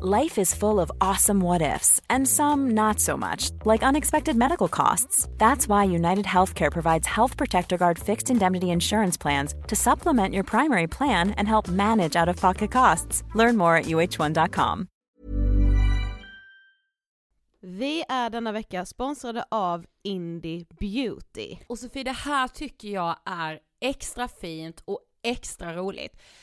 Life is full of awesome what ifs, and some not so much, like unexpected medical costs. That's why United Healthcare provides Health Protector Guard fixed indemnity insurance plans to supplement your primary plan and help manage out of pocket costs. Learn more at uh1.com. Vi är denna vecka sponsrade av Indie Beauty. Och Sofie, det här tycker jag är extra fint och extra roligt.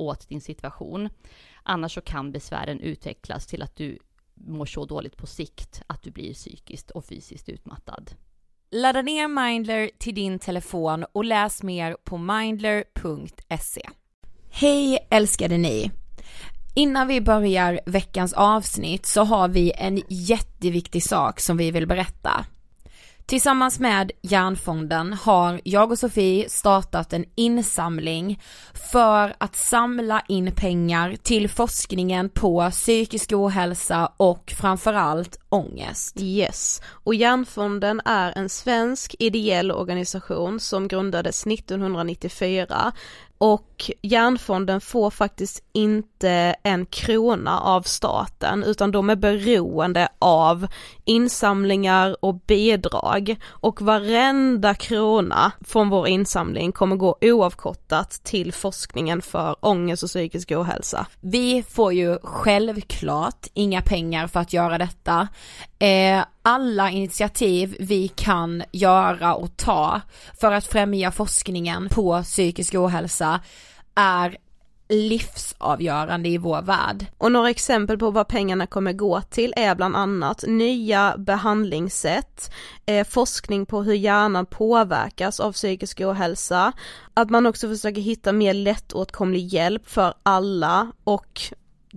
åt din situation. Annars så kan besvären utvecklas till att du mår så dåligt på sikt att du blir psykiskt och fysiskt utmattad. Ladda ner Mindler till din telefon och läs mer på mindler.se. Hej älskade ni! Innan vi börjar veckans avsnitt så har vi en jätteviktig sak som vi vill berätta. Tillsammans med Hjärnfonden har jag och Sofie startat en insamling för att samla in pengar till forskningen på psykisk ohälsa och framförallt ångest. Yes, och Hjärnfonden är en svensk ideell organisation som grundades 1994 och Hjärnfonden får faktiskt inte en krona av staten utan de är beroende av insamlingar och bidrag och varenda krona från vår insamling kommer gå oavkortat till forskningen för ångest och psykisk ohälsa. Vi får ju självklart inga pengar för att göra detta. Eh, alla initiativ vi kan göra och ta för att främja forskningen på psykisk ohälsa är livsavgörande i vår värld. Och några exempel på vad pengarna kommer gå till är bland annat nya behandlingssätt, eh, forskning på hur hjärnan påverkas av psykisk ohälsa, att man också försöker hitta mer lättåtkomlig hjälp för alla och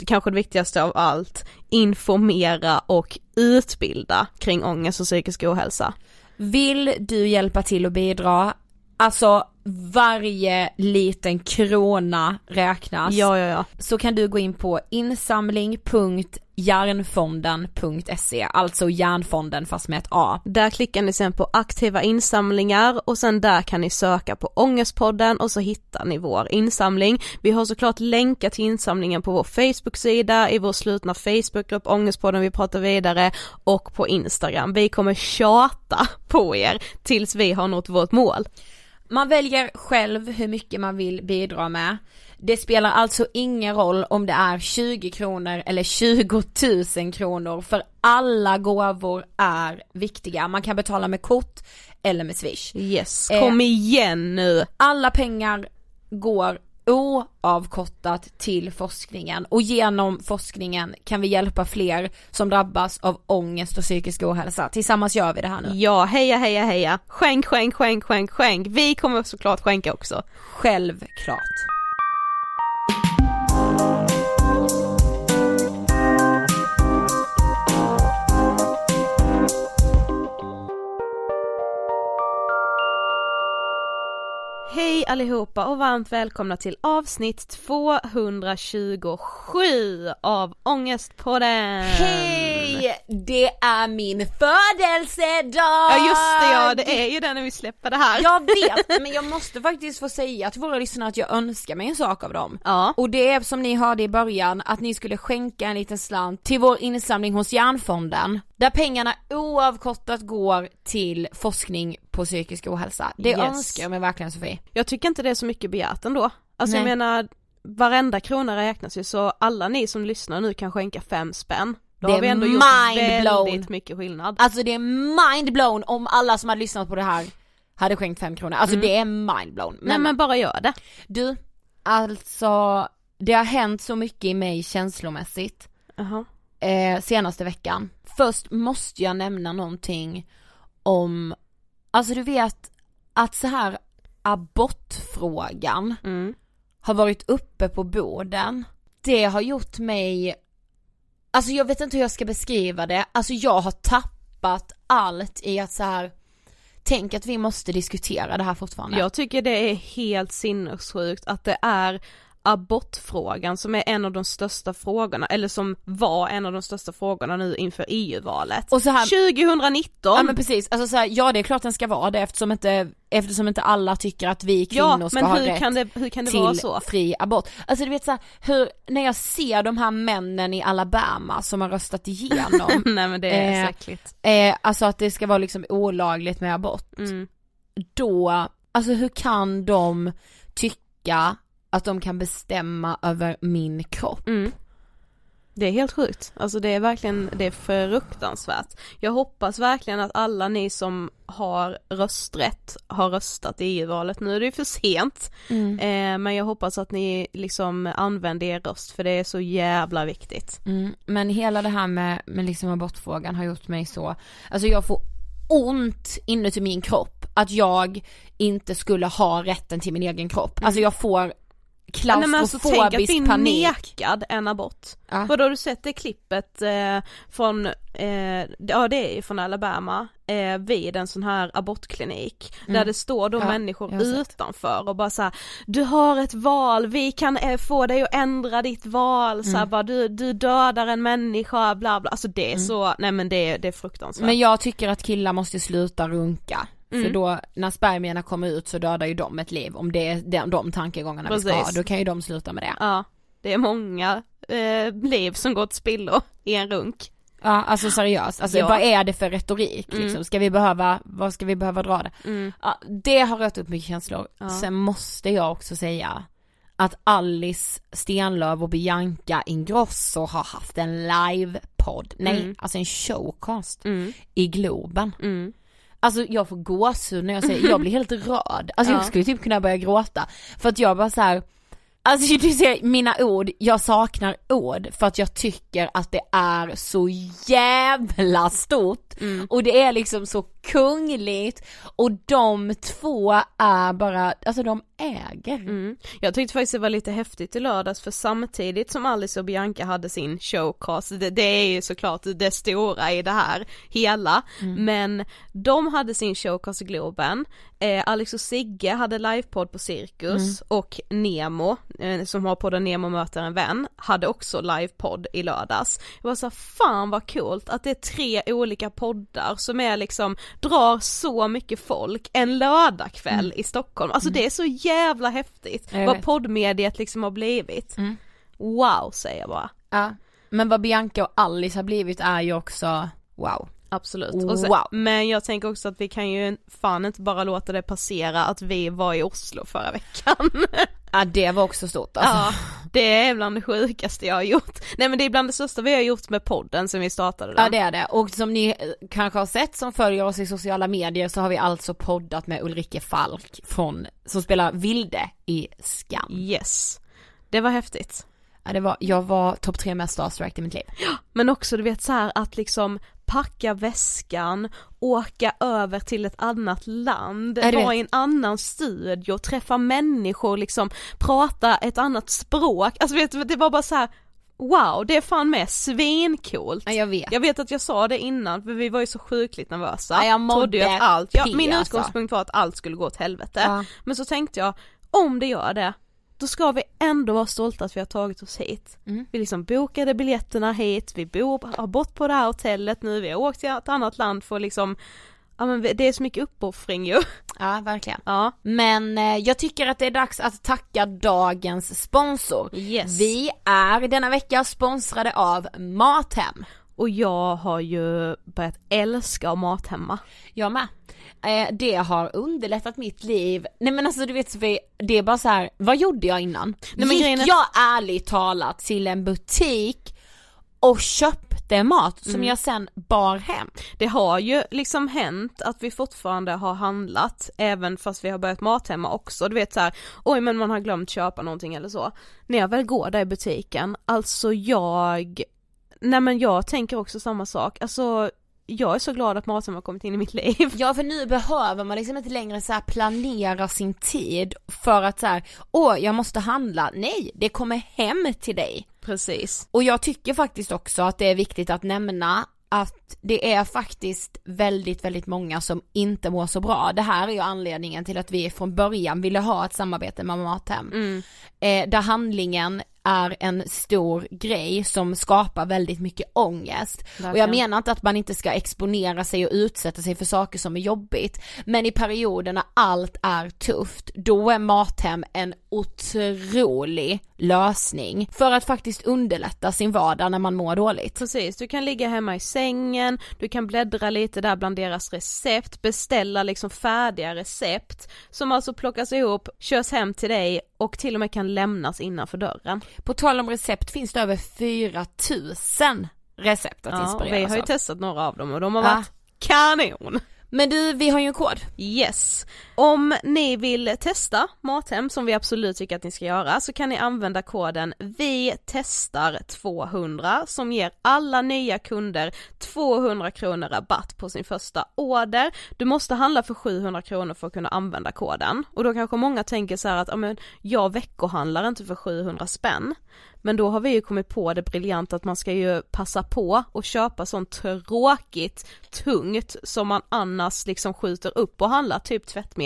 kanske det viktigaste av allt, informera och utbilda kring ångest och psykisk ohälsa. Vill du hjälpa till och bidra? Alltså varje liten krona räknas. Ja, ja, ja. Så kan du gå in på insamling.järnfonden.se, alltså järnfonden fast med ett A. Där klickar ni sen på aktiva insamlingar och sen där kan ni söka på Ångestpodden och så hittar ni vår insamling. Vi har såklart länkar till insamlingen på vår Facebook-sida, i vår slutna Facebookgrupp Ångestpodden vi pratar vidare och på Instagram. Vi kommer tjata på er tills vi har nått vårt mål. Man väljer själv hur mycket man vill bidra med. Det spelar alltså ingen roll om det är 20 kronor eller 20 000 kronor för alla gåvor är viktiga. Man kan betala med kort eller med swish. Yes, kom eh, igen nu! Alla pengar går oavkortat till forskningen och genom forskningen kan vi hjälpa fler som drabbas av ångest och psykisk ohälsa. Tillsammans gör vi det här nu. Ja, heja heja heja! Skänk, skänk, skänk, skänk, skänk! Vi kommer såklart skänka också. Självklart. Hej allihopa och varmt välkomna till avsnitt 227 av Ångestpodden! Hej! Det är min födelsedag! Ja just det ja, det är ju det när vi släpper det här. Jag vet, men jag måste faktiskt få säga till våra lyssnare att jag önskar mig en sak av dem. Ja. Och det är som ni hörde i början, att ni skulle skänka en liten slant till vår insamling hos Hjärnfonden. Där pengarna oavkortat går till forskning på psykisk ohälsa. Det Yes. önskar jag mig verkligen Sofie. Jag tycker inte det är så mycket begärt ändå. Alltså jag Nej. menar, varenda krona räknas ju så alla ni som lyssnar nu kan skänka fem spänn. Då Det har vi är ändå gjort väldigt mycket skillnad. Alltså det är mindblown om alla som hade lyssnat på det här hade skänkt fem kronor. Alltså Mm. det är mindblown. Nej men bara gör det. Du, alltså det har hänt så mycket i mig känslomässigt Jaha. eh, senaste veckan. Först måste jag nämna någonting om, alltså du vet att så här abortfrågan Mm. har varit uppe på borden. Det har gjort mig, alltså jag vet inte hur jag ska beskriva det, alltså jag har tappat allt i att så här. tänk att vi måste diskutera det här fortfarande. Jag tycker det är helt sinnessjukt att det är abortfrågan som är en av de största frågorna, eller som var en av de största frågorna nu inför EU-valet. Och så här, 2019! ja men precis, alltså så här, ja det är klart den ska vara det eftersom inte, eftersom inte alla tycker att vi kvinnor Ja, ska men ha hur rätt kan det, hur kan det till vara så? fri abort. Alltså du vet såhär, hur, när jag ser de här männen i Alabama som har röstat igenom, Nej men det är Eh, så äckligt. eh, alltså att det ska vara liksom olagligt med abort. Mm. Då, alltså hur kan de tycka att de kan bestämma över min kropp? Mm. Det är helt sjukt, alltså det är verkligen, det är fruktansvärt. Jag hoppas verkligen att alla ni som har rösträtt har röstat i EU-valet, nu är det ju för sent. Mm. Eh, men jag hoppas att ni liksom använder er röst för det är så jävla viktigt. Mm, men hela det här med, med liksom abortfrågan har gjort mig så, alltså jag får ont inuti min kropp att jag inte skulle ha rätten till min egen kropp. Alltså jag får Nej, men alltså, tänk att bli klaustrofobisk panik. nekad en abort. Ja. Vadå har du sett det klippet eh, från, eh, ja det är från Alabama, eh, vid en sån här abortklinik. Där Mm. det står då Ja, människor utanför och bara såhär, du har ett val, vi kan eh, få dig att ändra ditt val, så Mm. här, bara, du, du dödar en människa, bla bla, alltså det är så, nej men det, det är fruktansvärt. Men jag tycker att killar måste sluta runka. För Mm. då, när spermierna kommer ut så dödar ju de ett liv. Om det är de, de tankegångarna vi ska ha, Precis. då kan ju de sluta med det. Ja, det är många eh, liv som går till spillo i en runk. Ja, alltså seriöst. Alltså Ja. vad är det för retorik Mm. liksom? Ska vi behöva, vad ska vi behöva dra det? Mm. Ja, det har rört upp mycket känslor. Ja. Sen måste jag också säga att Alice Stenlöf och Bianca Ingrosso har haft en livepodd, nej Mm. alltså en showcast Mm. i Globen. Alltså jag får gåshud när jag säger, jag blir helt rörd. Alltså Ja. jag skulle typ kunna börja gråta. För att jag bara så här. Alltså du ser mina ord, jag saknar ord för att jag tycker att det är så jävla stort Mm. och det är liksom så kungligt och de två är bara, alltså de äger. Mm. Jag tyckte faktiskt det var lite häftigt i lördags för samtidigt som Alice och Bianca hade sin showcast, det, det är ju såklart det stora i det här hela, men de hade sin showcast i Globen, eh, Alex och Sigge hade livepodd på Cirkus och Nemo, eh, som har podden Nemo möter en vän, hade också livepodd i lördags. Jag var så fan vad coolt att det är tre olika poddar som är liksom, drar så mycket folk en lördagkväll i Stockholm, alltså det är så jävla häftigt vad poddmediet liksom har blivit. Mm. Wow säger jag bara. Ja. Men vad Bianca och Alice har blivit är ju också, wow. Absolut. Sen, Wow. Men jag tänker också att vi kan ju fan inte bara låta det passera att vi var i Oslo förra veckan. Ja det var också stort alltså. Ja, det är bland det sjukaste jag har gjort. Nej men det är bland det största vi har gjort med podden sen vi startade den. Ja det är det, och som ni kanske har sett som följer oss i sociala medier så har vi alltså poddat med Ulrike Falk från, som spelar Vilde i Skam. Yes. Det var häftigt. Ja det var, jag var topp tre mest starstruck i mitt liv. Men också du vet så här att liksom packa väskan, åka över till ett annat land, Ja, vara i en annan studio, träffa människor, liksom prata ett annat språk, alltså vet du, det var bara så här. Wow, det är fan med svincoolt. Ja jag vet. Jag vet att jag sa det innan för vi var ju så sjukligt nervösa. Ja, jag mådde ju att allt, ja, min alltså. utgångspunkt var att allt skulle gå åt helvete. Ja. Men så tänkte jag, om det gör det, då ska vi ändå vara stolta att vi har tagit oss hit. Mm. Vi liksom bokade biljetterna hit, vi bor, har bott på det här hotellet nu, vi har åkt till ett annat land för liksom, ja men det är så mycket uppoffring ju. Ja verkligen. Ja. Men eh, jag tycker att det är dags att tacka dagens sponsor. Yes. Vi är denna vecka sponsrade av Mathem. Och jag har ju börjat älska mat hemma. Jag med. Eh, det har underlättat mitt liv. Nej men alltså du vet Sofie, det är bara så här. vad gjorde jag innan? men Gick är- jag ärligt talat till en butik och köpte mat som jag sen bar hem? Det har ju liksom hänt att vi fortfarande har handlat även fast vi har börjat mat hemma också, du vet så här, oj men man har glömt köpa någonting eller så. När jag väl går där i butiken, alltså jag, nej men jag tänker också samma sak, alltså jag är så glad att Mathem har kommit in i mitt liv. Ja för nu behöver man liksom inte längre så planera sin tid för att så här, åh jag måste handla, nej det kommer hem till dig. Precis. Och jag tycker faktiskt också att det är viktigt att nämna att det är faktiskt väldigt, väldigt många som inte mår så bra. Det här är ju anledningen till att vi från början ville ha ett samarbete med Mathem. Eh, där handlingen är en stor grej som skapar väldigt mycket ångest. Och jag Verkligen. menar inte att man inte ska exponera sig och utsätta sig för saker som är jobbigt. Men i perioder när allt är tufft, då är Mathem en otrolig lösning för att faktiskt underlätta sin vardag när man mår dåligt. Precis, du kan ligga hemma i sängen, du kan bläddra lite där bland deras recept, beställa liksom färdiga recept som alltså plockas ihop, körs hem till dig och till och med kan lämnas innanför dörren. På tal om recept finns det över 4000 recept att Ja, och inspireras vi har ju av. testat några av dem och de har Ja. varit kanon. Men du, vi har ju en kod. Yes. Om ni vill testa Mathem som vi absolut tycker att ni ska göra så kan ni använda koden vi testar 200 som ger alla nya kunder 200 kronor rabatt på sin första order. Du måste handla för 700 kronor för att kunna använda koden och då kanske många tänker så här att ja, men jag veckohandlar inte för 700 spänn. Men då har vi ju kommit på det briljant att man ska ju passa på och köpa sånt tråkigt, tungt som man annars liksom skjuter upp och handlar, typ tvättmedel.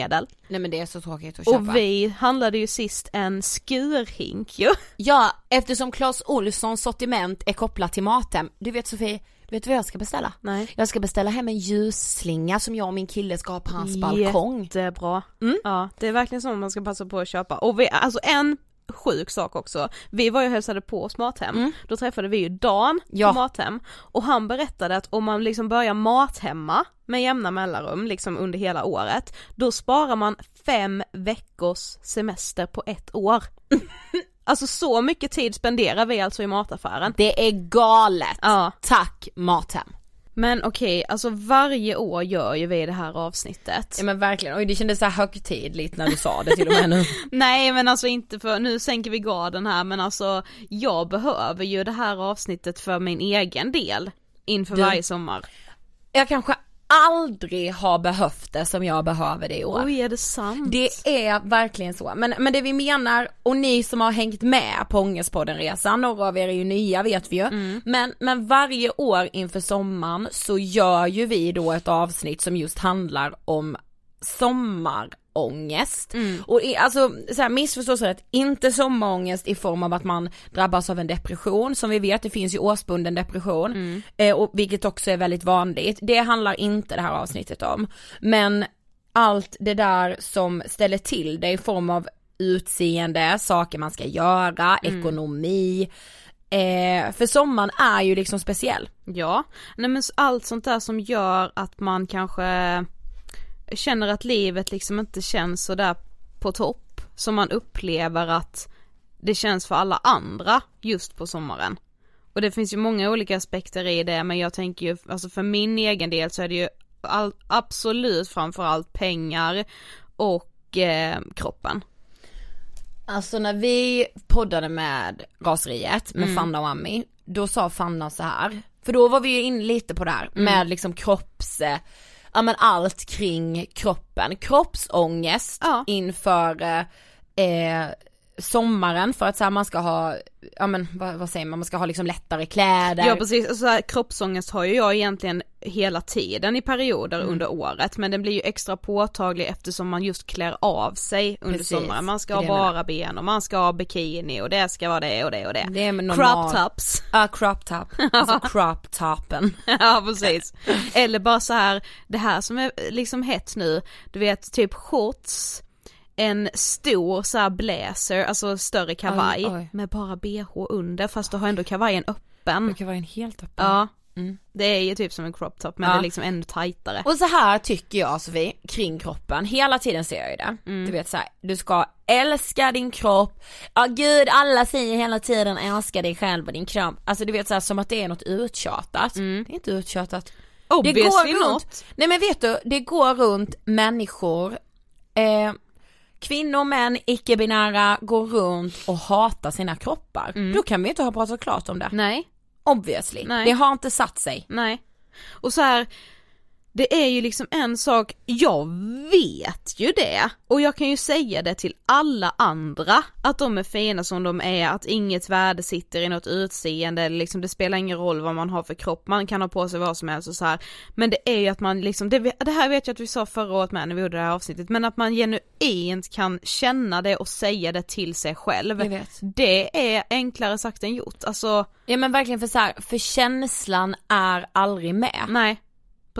Nej men det är så tråkigt att köpa. Och vi handlade ju sist en skurhink ju. Ja, eftersom Clas Ohlsons sortiment är kopplat till Mathem. Du vet Sofie, vet du vad jag ska beställa? Nej. Jag ska beställa hem en ljusslinga som jag och min kille ska ha på hans balkong. Jättebra. Mm. Ja, det är verkligen så man ska passa på att köpa. Och vi, alltså en sjuk sak också, vi var ju och hälsade på hos Mathem, Mm. då träffade vi ju Dan Ja. på Mathem och han berättade att om man liksom börjar mathemma med jämna mellanrum liksom under hela året, då sparar man fem veckors semester på ett år. alltså så mycket tid spenderar vi alltså i mataffären. Det är galet. Ja. Tack Mathem. Men okej, alltså varje år gör ju vi det här avsnittet. Ja men verkligen, och det kändes så här högtidligt när du sa det till och med nu. Nej men alltså inte för, nu sänker vi garden här men alltså jag behöver ju det här avsnittet för min egen del inför Du- varje sommar. Jag kanske aldrig har behövt det som jag behöver det i år. Oj är det sant? Det är verkligen så, men, men det vi menar, och ni som har hängt med på Ångestpodden-resan, några av er är ju nya vet vi ju, men, men varje år inför sommaren så gör ju vi då ett avsnitt som just handlar om sommarångest. Och i, alltså så här, missförstå så rätt, inte sommarångest i form av att man drabbas av en depression, som vi vet det finns ju årsbunden depression, eh, och, vilket också är väldigt vanligt. Det handlar inte det här avsnittet om. Men allt det där som ställer till det i form av utseende, saker man ska göra, ekonomi. Eh, för sommaren är ju liksom speciell. Ja, nej men allt sånt där som gör att man kanske känner att livet liksom inte känns så där på topp som man upplever att det känns för alla andra just på sommaren. Och det finns ju många olika aspekter i det men jag tänker ju, alltså för min egen del så är det ju all, absolut framförallt pengar och eh, kroppen. Alltså när vi poddade med Raseriet med Mm. Fanna och Ami, då sa Fanna så här, för då var vi ju inne lite på det här Mm. med liksom kropps, ja men allt kring kroppen, kroppsångest Ja. inför eh, eh, sommaren för att så här, man ska ha, ja men vad, vad säger man, man ska ha liksom lättare kläder. Ja precis, alltså, så här, kroppsångest har ju jag egentligen hela tiden i perioder Mm. under året men den blir ju extra påtaglig eftersom man just klär av sig under Precis, sommaren. Man ska ha bara ben och man ska ha bikini och det ska vara det och det och det. Det är normal- Crop tops. Ja, crop top, alltså crop topen. ja precis. Eller bara så här, det här som är liksom hett nu, du vet typ shorts, en stor så här blazer, alltså större kavaj Oj, oj. med bara bh under fast du har ändå kavajen öppen. Det kan vara en helt öppen. Ja. Mm. Det är ju typ som en crop top men Ja. det är liksom ännu tajtare. Och så här tycker jag Sofie, kring kroppen, hela tiden ser jag ju det. Mm. Du vet så här, du ska älska din kropp, ja gud alla säger hela tiden älska dig själv och din kropp. Alltså du vet så här, som att det är något uttjatat. Det är inte uttjatat. Det Mm. Obviously går not. runt, nej men vet du, det går runt människor, eh, kvinnor, män, icke-binära går runt och hatar sina kroppar. Då kan vi inte ha pratat klart om det. Nej, Obviously. Nej. Det har inte satt sig. nej. Och så här, det är ju liksom en sak, jag vet ju det och jag kan ju säga det till alla andra att de är fina som de är, att inget värde sitter i något utseende liksom det spelar ingen roll vad man har för kropp, man kan ha på sig vad som helst och så här. Men det är ju att man liksom, det, det här vet jag att vi sa förra året med när vi gjorde det här avsnittet, men att man genuint kan känna det och säga det till sig själv. Det är enklare sagt än gjort, alltså Ja men verkligen för så här, för känslan är aldrig med. nej.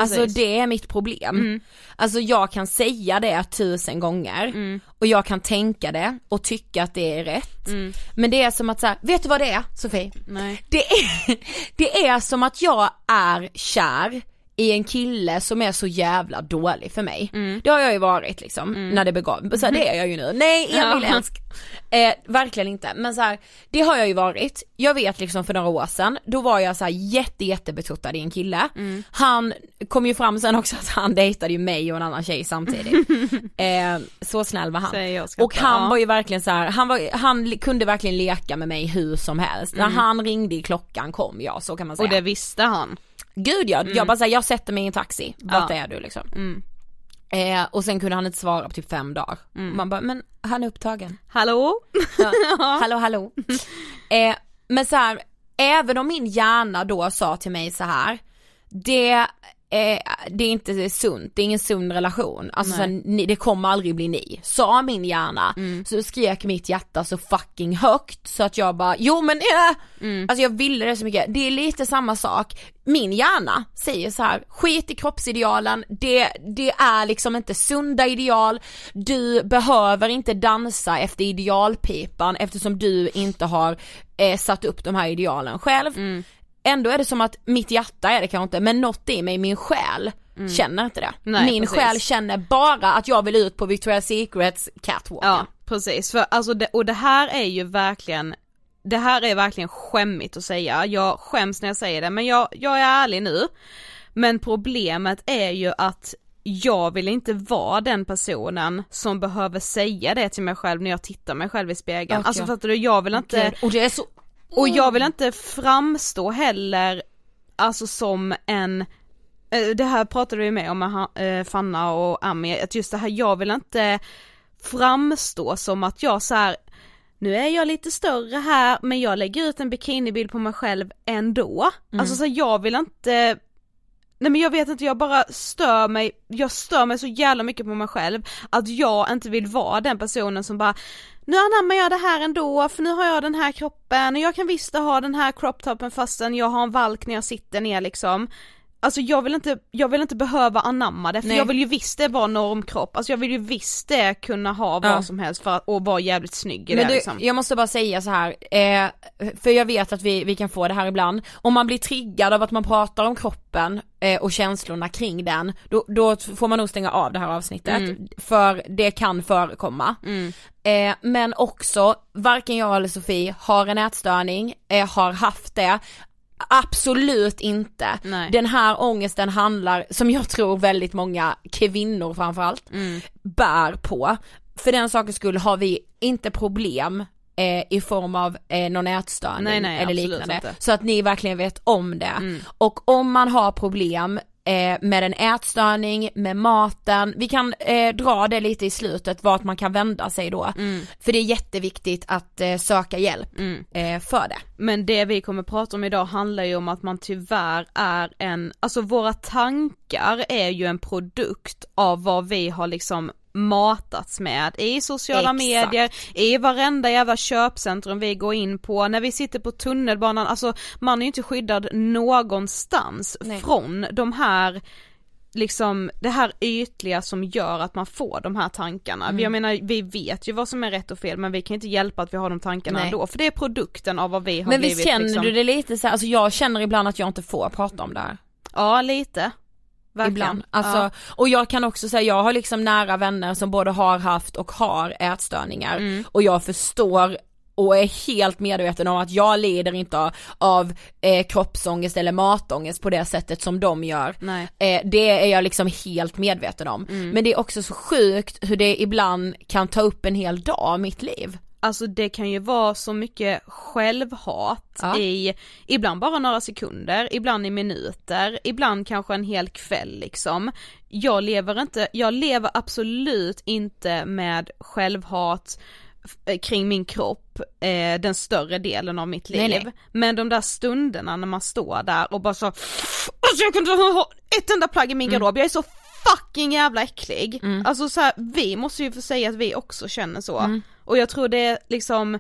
Precis. Alltså det är mitt problem. Mm. Alltså jag kan säga det tusen gånger Mm. och jag kan tänka det och tycka att det är rätt. Mm. Men det är som att så här, vet du vad det är Sofie? Nej. Det är, det är som att jag är kär i en kille som är så jävla dålig för mig. Mm. Det har jag ju varit liksom när det begav, så här, det är jag ju nu. Nej Emil Ja. älsk. Eh, verkligen inte, men så här, det har jag ju varit. Jag vet liksom för några år sedan, då var jag så här jätte jättebetuttad i en kille. Mm. Han kom ju fram sen också att han dejtade ju mig och en annan tjej samtidigt. eh, så snäll var han. Och han ja. var ju verkligen så här, han, var, han kunde verkligen leka med mig hur som helst. När han ringde i klockan kom jag, så kan man säga. Mm. Och det visste han. Gud ja, jag bara säger jag sätter mig i en taxi, vart Ja. är du liksom? Mm. Eh, och sen kunde han inte svara på typ fem dagar. Man bara, men han är upptagen. Hallå? Ja. hallå hallå. Eh, men så här, även om min hjärna då sa till mig så här, det, eh, det är inte sunt, det är ingen sund relation, alltså så det kommer aldrig bli ni, sa min hjärna, så skrek mitt hjärta så fucking högt så att jag bara, jo men äh. alltså jag ville det så mycket, det är lite samma sak, min hjärna säger så här: skit i kroppsidealen, det, det är liksom inte sunda ideal, du behöver inte dansa efter idealpipan eftersom du inte har eh, satt upp de här idealen själv. Ändå är det som att mitt hjärta är det kanske inte, men något i mig, min själ känner inte det. Nej, min precis. själ känner bara att jag vill ut på Victoria's Secrets catwalken. Ja, precis. För alltså det, och det här är ju verkligen det här är verkligen skämmigt att säga, jag skäms när jag säger det men jag, jag är ärlig nu. Men problemet är ju att jag vill inte vara den personen som behöver säga det till mig själv när jag tittar mig själv i spegeln. Okej. Alltså fattar du, jag vill inte Gud, Och det är så och jag vill inte framstå heller, alltså som en eh, det här pratade vi med om med eh, Fanna och Ami, att just det här, jag vill inte framstå som att jag så här. nu är jag lite större här men jag lägger ut en bikinibild på mig själv ändå. Alltså så här, jag vill inte Nej men jag vet inte, jag bara stör mig, jag stör mig så jävla mycket på mig själv att jag inte vill vara den personen som bara nu anammar jag det här ändå för nu har jag den här kroppen och jag kan visst ha den här crop topen fastän jag har en valk när jag sitter ner liksom. Alltså jag vill inte, jag vill inte behöva anamma det för Nej. jag vill ju visst det vara normkropp, alltså jag vill ju visst det kunna ha vad Ja. som helst för att, och vara jävligt snygg i Men det du, liksom. jag måste bara säga så här, eh, för jag vet att vi, vi kan få det här ibland, om man blir triggad av att man pratar om kroppen eh, och känslorna kring den, då, då får man nog stänga av det här avsnittet, Mm. för det kan förekomma. Eh, men också, varken jag eller Sofie har en ätstörning, eh, har haft det, Absolut inte. Nej. Den här ångesten handlar, som jag tror väldigt många kvinnor framförallt, Mm. bär på. För den sakens skull har vi inte problem eh, i form av eh, någon ätstörning Nej, nej, eller liknande. inte. Så att ni verkligen vet om det. Mm. Och om man har problem eh, med en ätstörning, med maten, vi kan eh, dra det lite i slutet vart man kan vända sig då. Mm. För det är jätteviktigt att eh, söka hjälp eh, för det. Men det vi kommer prata om idag handlar ju om att man tyvärr är en, alltså våra tankar är ju en produkt av vad vi har liksom matats med i sociala Exakt. medier, i varenda jävla köpcentrum vi går in på, när vi sitter på tunnelbanan, alltså man är ju inte skyddad någonstans Nej. från de här liksom det här ytliga som gör att man får de här tankarna. Mm. Jag menar vi vet ju vad som är rätt och fel men vi kan inte hjälpa att vi har de tankarna Nej. ändå för det är produkten av vad vi har Men blivit visst känner liksom. du det lite så här, alltså jag känner ibland att jag inte får prata om det här. Ja lite. Verkligen. Ibland. Alltså, ja. och jag kan också säga, jag har liksom nära vänner som både har haft och har ätstörningar Mm. och jag förstår och är helt medveten om att jag lider inte av, eh, kroppsångest eller matångest på det sättet som de gör. Eh, det är jag liksom helt medveten om. Mm. Men det är också så sjukt hur det ibland kan ta upp en hel dag av mitt liv. Alltså det kan ju vara så mycket självhat Ja. i, ibland bara några sekunder, ibland i minuter, ibland kanske en hel kväll liksom. Jag lever inte, jag lever absolut inte med självhat f- kring min kropp eh, den större delen av mitt liv. Nej, nej. Men de där stunderna när man står där och bara så, alltså jag kunde ha ett enda plagg i min Mm. garderob, jag är så fucking jävla äcklig. Alltså så här, vi måste ju få säga att vi också känner så. Mm. Och jag tror det är liksom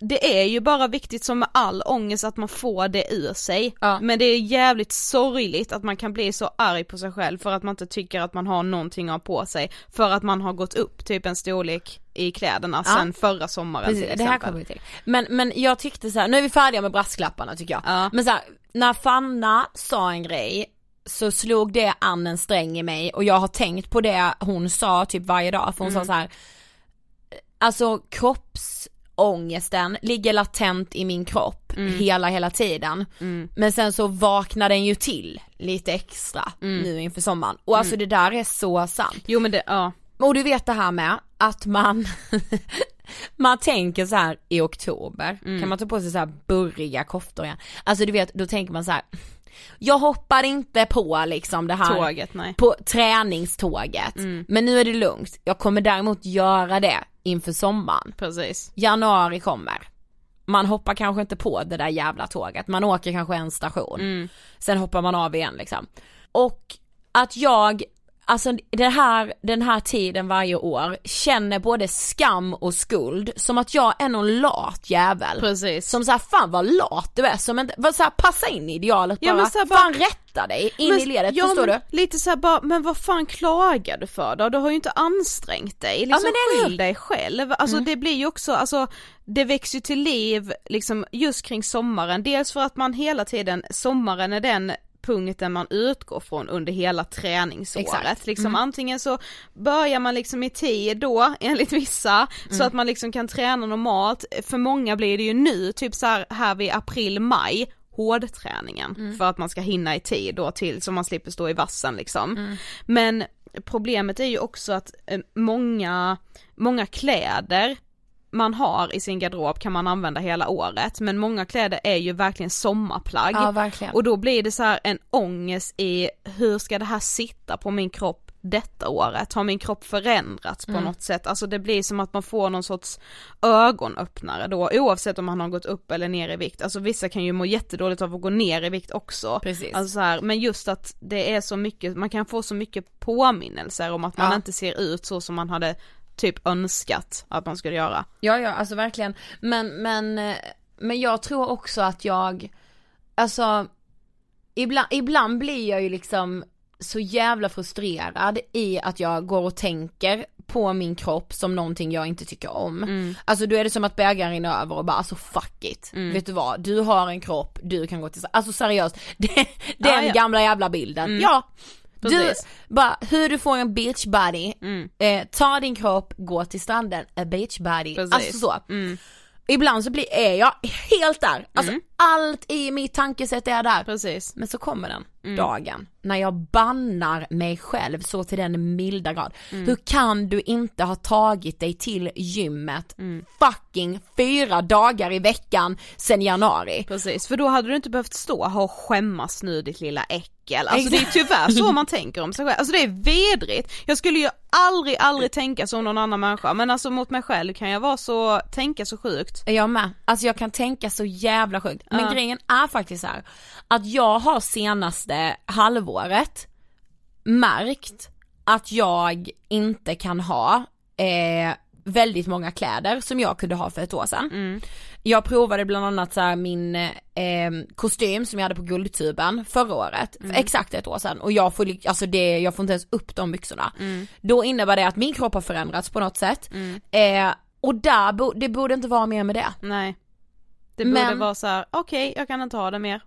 det är ju bara viktigt som med all ångest att man får det ur sig. Ja. Men det är jävligt sorgligt att man kan bli så arg på sig själv för att man inte tycker att man har någonting att ha på sig. För att man har gått upp typ en storlek i kläderna Ja. sen förra sommaren till Precis, det exempel. här kommer vi till. Men, men jag tyckte så här, nu är vi färdiga med brasklapparna tycker jag. Ja. Men så här, när Fanna sa en grej så slog det an en sträng i mig och jag har tänkt på det hon sa typ varje dag för hon Mm. sa så här. Alltså kroppsångesten ligger latent i min kropp Mm. hela hela tiden. Men sen så vaknar den ju till lite extra Mm. nu inför sommaren. Och alltså det där är så sant. Jo men det, ja. Och du vet det här med att man Man tänker så här i oktober, Mm. kan man ta på sig så här burriga koftor igen? Alltså du vet, då tänker man så här. Jag hoppar inte på liksom det här Tåget, nej. på träningståget. Mm. Men nu är det lugnt. Jag kommer däremot göra det inför sommaren. Precis. Januari kommer. Man hoppar kanske inte på det där jävla tåget, man åker kanske en station. Mm. Sen hoppar man av igen liksom. Och att jag, alltså det här, den här tiden varje år känner både skam och skuld som att jag är någon lat jävel. Precis. Som såhär, fan vad lat du är, som inte, vad såhär, passa in i idealet Ja, bara, men så här bara- fan rätta dig in Men- i ledet, ja, förstår men du? Lite såhär bara, men vad fan klagar du för då? Du har ju inte ansträngt dig, liksom men är det. skyll dig själv. Alltså det blir ju också, alltså det växer ju till liv liksom just kring sommaren, dels för att man hela tiden, sommaren är den punkten man utgår från under hela träningsåret. Exakt. Liksom antingen så börjar man liksom i tid då, enligt vissa, så att man liksom kan träna normalt. För många blir det ju nu, typ så här, här vid april, maj, hårdträningen för att man ska hinna i tid då till så man slipper stå i vassen liksom. Men problemet är ju också att eh, många, många kläder man har i sin garderob kan man använda hela året men många kläder är ju verkligen sommarplagg. Ja verkligen. Och då blir det så en ångest i hur ska det här sitta på min kropp detta året? Har min kropp förändrats på något sätt? Alltså det blir som att man får någon sorts ögonöppnare då oavsett om man har gått upp eller ner i vikt. Alltså vissa kan ju må jättedåligt av att gå ner i vikt också. Precis. Alltså så här, men just att det är så mycket, man kan få så mycket påminnelser om att man Ja. inte ser ut så som man hade typ önskat att man skulle göra. Ja ja alltså verkligen. Men, men, eh, men jag tror också att jag, alltså ibland, ibland blir jag ju liksom så jävla frustrerad i att jag går och tänker på min kropp som någonting jag inte tycker om. Alltså då är det som att bägaren rinner över och bara alltså fuck it. Vet du vad, du har en kropp, du kan gå till, alltså seriöst, det, den Ja, ja. gamla jävla bilden, ja. Du, bara hur du får en beach body, Mm. eh, ta din kropp, gå till stranden, a beach body. Precis. Alltså så. Mm. Ibland så blir, är jag helt där, alltså allt i mitt tankesätt är där. Precis. Men så kommer den Mm. dagen när jag bannar mig själv så till den milda grad. Mm. Hur kan du inte ha tagit dig till gymmet Mm. fucking fyra dagar i veckan sen januari? Precis, för då hade du inte behövt stå här och skämmas nu ditt lilla äckel. Alltså det är tyvärr så man tänker om sig själv. Alltså det är vedrigt. Jag skulle ju aldrig, aldrig tänka som någon annan människa men alltså mot mig själv kan jag vara så, tänka så sjukt. Jag med. Alltså jag kan tänka så jävla sjukt. Men Ja. grejen är faktiskt så här att jag har senaste halvåret märkt att jag inte kan ha eh, väldigt många kläder som jag kunde ha för ett år sedan. Jag provade bland annat så min eh, kostym som jag hade på Guldtuben förra året, för exakt ett år sedan och jag får, alltså det, jag får inte ens upp de byxorna. Då innebär det att min kropp har förändrats på något sätt. Eh, och där, bo, det borde inte vara mer med det. Nej. Det borde Men- vara så här: okej jag kan inte ha det mer.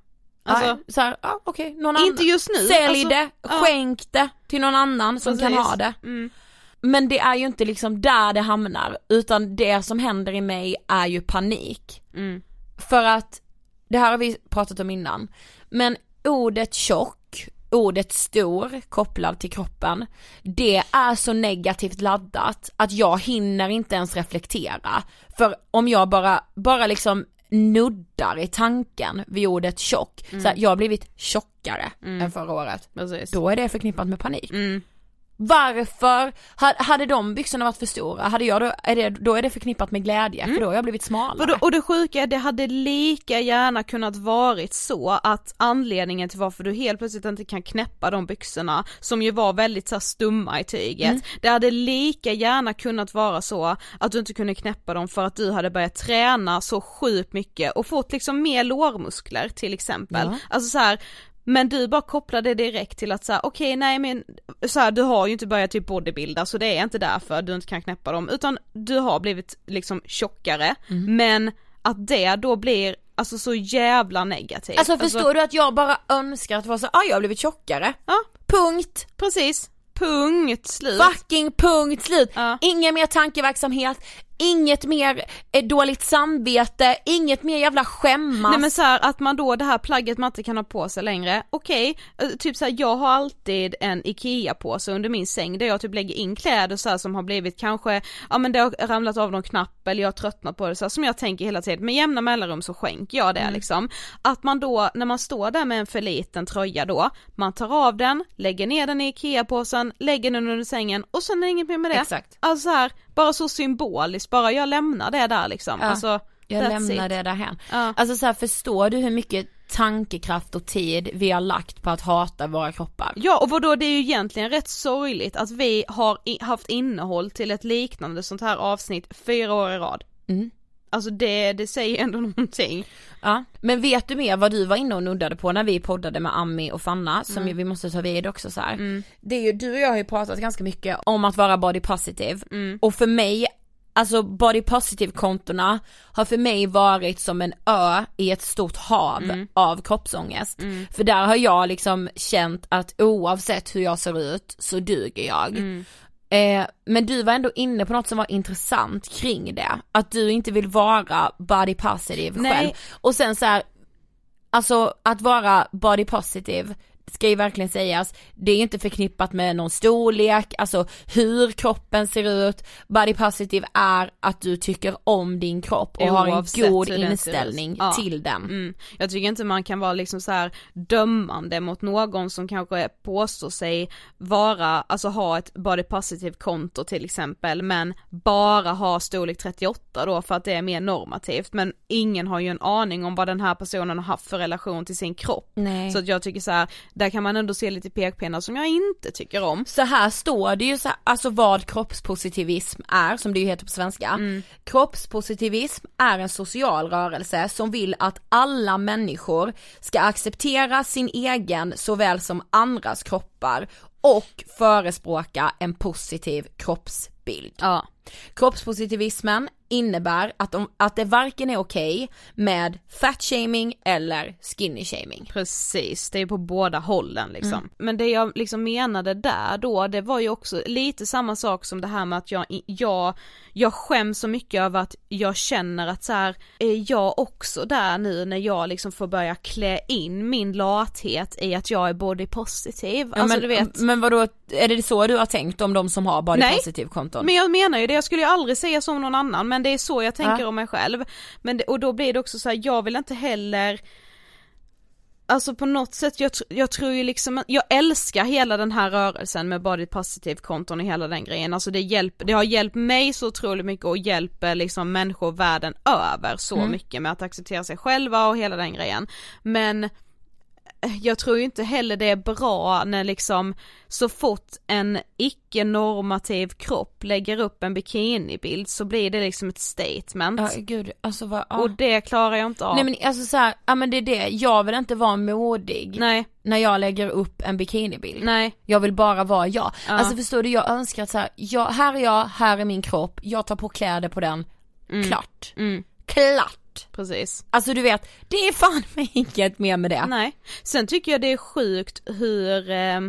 Alltså, Alltså, så här, ja okej, någon annan. inte just nu. Sälj alltså, det, ja, skänk det till någon annan som kan precis. ha det. Mm. Men det är ju inte liksom där det hamnar, utan det som händer i mig är ju panik. Mm. För att, det här har vi pratat om innan, men ordet tjock, ordet stor kopplad till kroppen, det är så negativt laddat att jag hinner inte ens reflektera. För om jag bara, bara liksom nuddar i tanken vid ordet tjock, så här, jag har blivit tjockare än förra året. Precis. Då är det förknippat med panik. Mm. Varför, ha- hade de byxorna varit för stora, hade jag då, är det, då är det förknippat med glädje för då har jag blivit smalare. Och, det sjuka är, det hade lika gärna kunnat varit så att anledningen till varför du helt plötsligt inte kan knäppa de byxorna, som ju var väldigt så här, stumma i tyget, Mm. det hade lika gärna kunnat vara så att du inte kunde knäppa dem för att du hade börjat träna så sjukt mycket och fått liksom mer lårmuskler till exempel. Ja. Alltså så här. Men du bara kopplade det direkt till att säga okej nej men så här, du har ju inte börjat typ bodybuilda så det är inte därför du inte kan knäppa dem utan du har blivit liksom tjockare men att det då blir alltså så jävla negativt. Alltså förstår du att jag bara önskar att vara så, ah jag har blivit tjockare. Ja. Punkt. Precis, punkt slut. Fucking punkt slut. Ja. Ingen mer tankeverksamhet, inget mer eh, dåligt samvete, inget mer jävla skämmas. Nej men så här, att man då det här plagget man inte kan ha på sig längre, okej, eh, typ så här, jag har alltid en IKEA-påse under min säng där jag typ lägger in kläder så här, som har blivit kanske, ja men det har ramlat av någon knapp eller jag har tröttnat på det så här, som jag tänker hela tiden, med jämna mellanrum så skänker jag det liksom. Att man då, när man står där med en för liten tröja då, man tar av den, lägger ner den i IKEA-påsen, lägger den under sängen och sen är det inget mer med det. Exakt. Alltså så här, bara så symboliskt, bara jag lämnar det där liksom. Ja, Alltså, jag lämnar it. det därhän. Ja. Alltså så här, förstår du hur mycket tankekraft och tid vi har lagt på att hata våra kroppar? Ja och vadå det är ju egentligen rätt sorgligt att vi har haft innehåll till ett liknande sånt här avsnitt fyra år i rad. Mm. Alltså det, det säger ändå någonting. Ja, men vet du mer vad du var inne och nuddade på när vi poddade med Ami och Fanna som Mm. ju vi måste ta vid också så här. Det är ju, du och jag har ju pratat ganska mycket om att vara body positive Mm. och för mig Alltså body positive kontona har för mig varit som en ö i ett stort hav Mm. av kroppsångest. För där har jag liksom känt att oavsett hur jag ser ut så duger jag. Eh, men du var ändå inne på något som var intressant kring det. Att du inte vill vara body positive Nej. själv. Och sen så här, alltså att vara body positive ska ju verkligen sägas, det är inte förknippat med någon storlek, alltså hur kroppen ser ut. Body positive är att du tycker om din kropp och har en Oavsett god inställning Ja. till den. Mm. Jag tycker inte man kan vara liksom så här dömande mot någon som kanske påstår sig vara, alltså ha ett body positive konto till exempel men bara ha storlek 38 då för att det är mer normativt men ingen har ju en aning om vad den här personen har haft för relation till sin kropp. Nej. Så att jag tycker så här, där kan man ändå se lite pekpinnar som jag inte tycker om. Så här står det ju så här, alltså vad kroppspositivism är, som det ju heter på svenska. Kroppspositivism är en social rörelse som vill att alla människor ska acceptera sin egen såväl som andras kroppar och förespråka en positiv kroppsbild. Ja. Kroppspositivismen innebär att, de, att det varken är okej med fatshaming eller skinny shaming. Precis, det är på båda hållen liksom. Mm. Men det jag liksom menade där då, det var ju också lite samma sak som det här med att jag, jag, jag skäms så mycket över att jag känner att så här, är jag också där nu när jag liksom får börja klä in min lathet i att jag är body positive, Ja, alltså men, du vet. men vadå, är det så du har tänkt om de som har body Nej, positive konton? Men jag menar ju det, jag skulle ju aldrig säga så om någon annan men det är så jag tänker Ja. om mig själv. Men det, och då blir det också så här, jag vill inte heller Alltså på något sätt, jag, jag tror ju liksom, jag älskar hela den här rörelsen med body positive konton och hela den grejen, alltså det hjälper, det har hjälpt mig så otroligt mycket och hjälper liksom människor världen över så Mm. mycket med att acceptera sig själva och hela den grejen. Men jag tror ju inte heller det är bra när liksom så fort en icke-normativ kropp lägger upp en bikinibild så blir det liksom ett statement. Ja gud, alltså vad, ja. Och det klarar jag inte av. Nej men alltså så här, ja men det är det, jag vill inte vara modig Nej, när jag lägger upp en bikinibild. nej, Jag vill bara vara jag. Ja. Alltså förstår du, jag önskar att så här, jag, här är jag, här är min kropp, jag tar på kläder på den, klart. mm, Klart! Precis. Alltså du vet, det är fan mig inget mer med det. Nej. Sen tycker jag det är sjukt hur eh,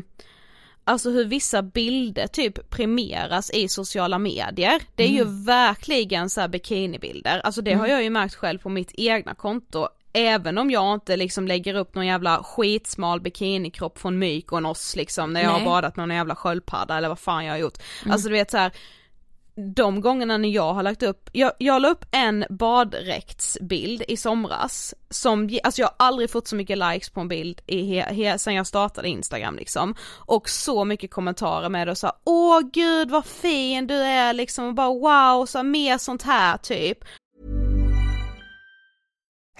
Alltså hur vissa bilder typ premieras i sociala medier. Det är ju verkligen så här bikinibilder, alltså det har jag ju märkt själv på mitt egna konto. Även om jag inte liksom lägger upp någon jävla skitsmal bikinikropp från Mykonos liksom när jag Nej. har badat med någon jävla sköldpadda eller vad fan jag har gjort. Alltså du vet så här. De gångerna när jag har lagt upp, jag, jag la upp en baddräktsbild i somras som, alltså jag har aldrig fått så mycket likes på en bild i he, he, sen jag startade Instagram liksom. Och så mycket kommentarer med det och så här, åh gud vad fin du är liksom och bara wow, så här, mer sånt här typ.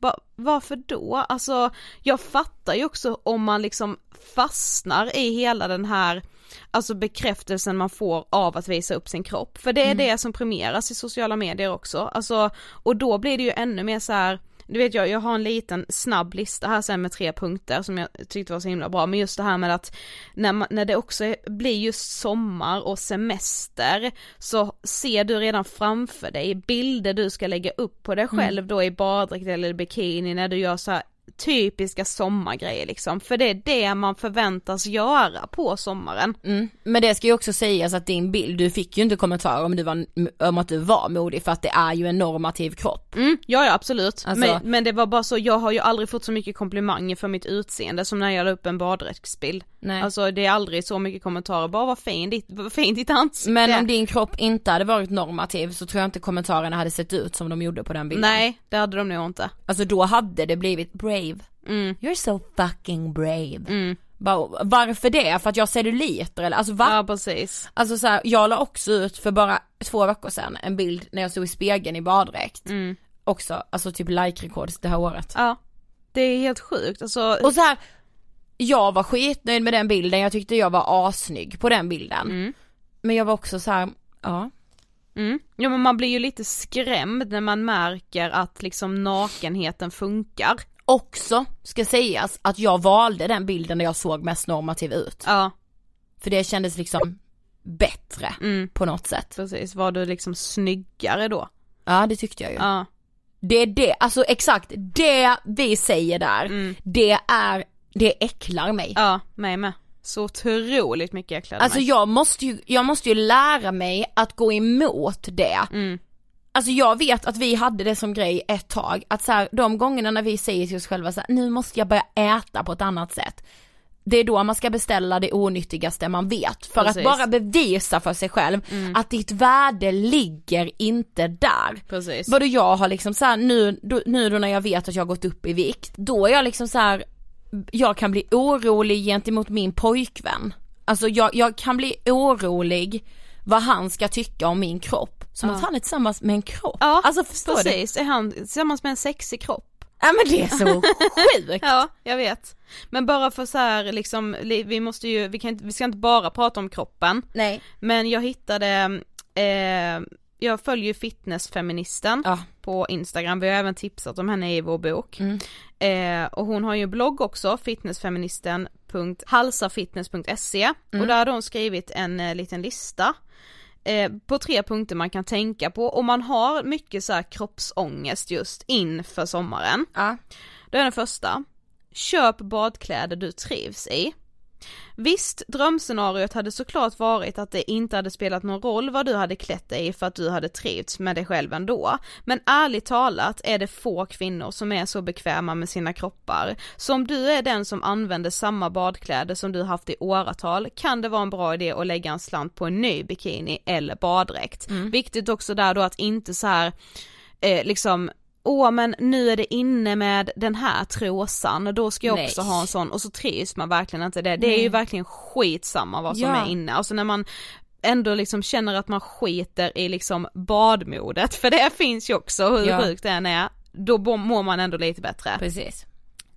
Va, varför då? Alltså jag fattar ju också om man liksom fastnar i hela den här Alltså bekräftelsen man får av att visa upp sin kropp, för det är det som premieras i sociala medier också, alltså och då blir det ju ännu mer så här du vet jag, jag har en liten snabb lista här sen med tre punkter som jag tyckte var så himla bra, men just det här med att när, man, när det också är, blir just sommar och semester så ser du redan framför dig bilder du ska lägga upp på dig själv då i baddräkt eller bikini när du gör så här typiska sommargrejer liksom, för det är det man förväntas göra på sommaren. Mm. Men det ska ju också sägas att din bild, du fick ju inte kommentarer om, du var, om att du var modig för att det är ju en normativ kropp. Mm, ja ja absolut, Alltså- men, men det var bara så, jag har ju aldrig fått så mycket komplimanger för mitt utseende som när jag la upp en baddräktsbild. Nej. Alltså det är aldrig så mycket kommentarer, bara vad fin ditt, vad fin ditt ansikte Men om din kropp inte hade varit normativ så tror jag inte kommentarerna hade sett ut som de gjorde på den bilden. Nej, det hade de nog inte. Alltså då hade det blivit brave. Mm. You're so fucking brave. Bara, varför det? För att jag har celluliter eller? Alltså va? Ja precis. Alltså så här, jag la också ut för bara två veckor sedan en bild när jag stod i spegeln i baddräkt. Mm. Också, alltså typ like-rekord det här året. Ja. Det är helt sjukt, alltså. Och så här, jag var skitnöjd med den bilden, jag tyckte jag var assnygg på den bilden. Mm. Men jag var också så här, ja. Mm. Ja men man blir ju lite skrämd när man märker att liksom nakenheten funkar. Också ska sägas att jag valde den bilden där jag såg mest normativ ut. Ja, För det kändes liksom bättre mm. på något sätt. precis. Var du liksom snyggare då? Ja det tyckte jag ju. Ja. Det är det, alltså exakt det vi säger där, det är, det äcklar mig. Mm. Ja, mig med. Så otroligt mycket äcklade Alltså mig. jag måste ju, jag måste ju lära mig att gå emot det. Mm. Alltså jag vet att vi hade det som grej ett tag, att så här, de gångerna när vi säger till oss själva så här, nu måste jag börja äta på ett annat sätt. Det är då man ska beställa det onyttigaste man vet, för Precis. att bara bevisa för sig själv att ditt värde ligger inte där. Precis. Vadå jag har liksom så här, nu, då, nu då när jag vet att jag har gått upp i vikt, då är jag liksom så här, jag kan bli orolig gentemot min pojkvän. Alltså jag, jag kan bli orolig vad han ska tycka om min kropp. Som att han är tillsammans med en kropp. Ja, alltså förstår du? precis. Är han tillsammans med en sexig kropp? Ja men det är så sjukt. Ja, jag vet. Men bara för så här liksom, li- vi måste ju, vi kan inte, vi ska inte bara prata om kroppen. Nej. Men jag hittade, eh, jag följer ju fitnessfeministen Ja. på Instagram, vi har även tipsat om henne i vår bok. Mm. Eh, och hon har ju en blogg också, fitnessfeministen.halsafitness.se och där har hon skrivit en eh, liten lista eh, på tre punkter man kan tänka på om man har mycket så här kroppsångest just inför sommaren. Ja. Då är den första, köp badkläder du trivs i. Visst, drömscenariot hade såklart varit att det inte hade spelat någon roll vad du hade klätt dig för att du hade trivts med dig själv ändå. Men ärligt talat är det få kvinnor som är så bekväma med sina kroppar. Så om du är den som använder samma badkläder som du haft i åratal kan det vara en bra idé att lägga en slant på en ny bikini eller baddräkt. Viktigt också där då att inte så här eh, liksom Åh men nu är det inne med den här trosan och då ska jag Nej. också ha en sån och så trivs man verkligen inte det. Det är ju verkligen skitsamma vad som Ja. är inne, alltså när man ändå liksom känner att man skiter i liksom badmodet, för det finns ju också hur Ja. sjukt det än är, då mår man ändå lite bättre. Precis.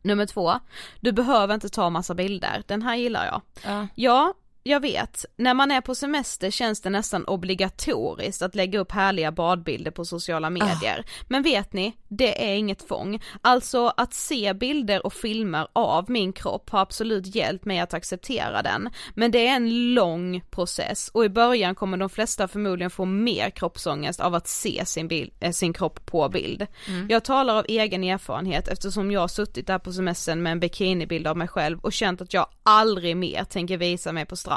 Nummer två, du behöver inte ta massa bilder, den här gillar jag. Ja. Ja, jag vet. När man är på semester känns det nästan obligatoriskt att lägga upp härliga badbilder på sociala medier. Men vet ni, det är inget tvång. Alltså att se bilder och filmer av min kropp har absolut hjälpt mig att acceptera den. Men det är en lång process och i början kommer de flesta förmodligen få mer kroppsångest av att se sin, bild, äh, sin kropp på bild. Jag talar av egen erfarenhet eftersom jag har suttit där på semestern med en bikinibild av mig själv och känt att jag aldrig mer tänker visa mig på stranden.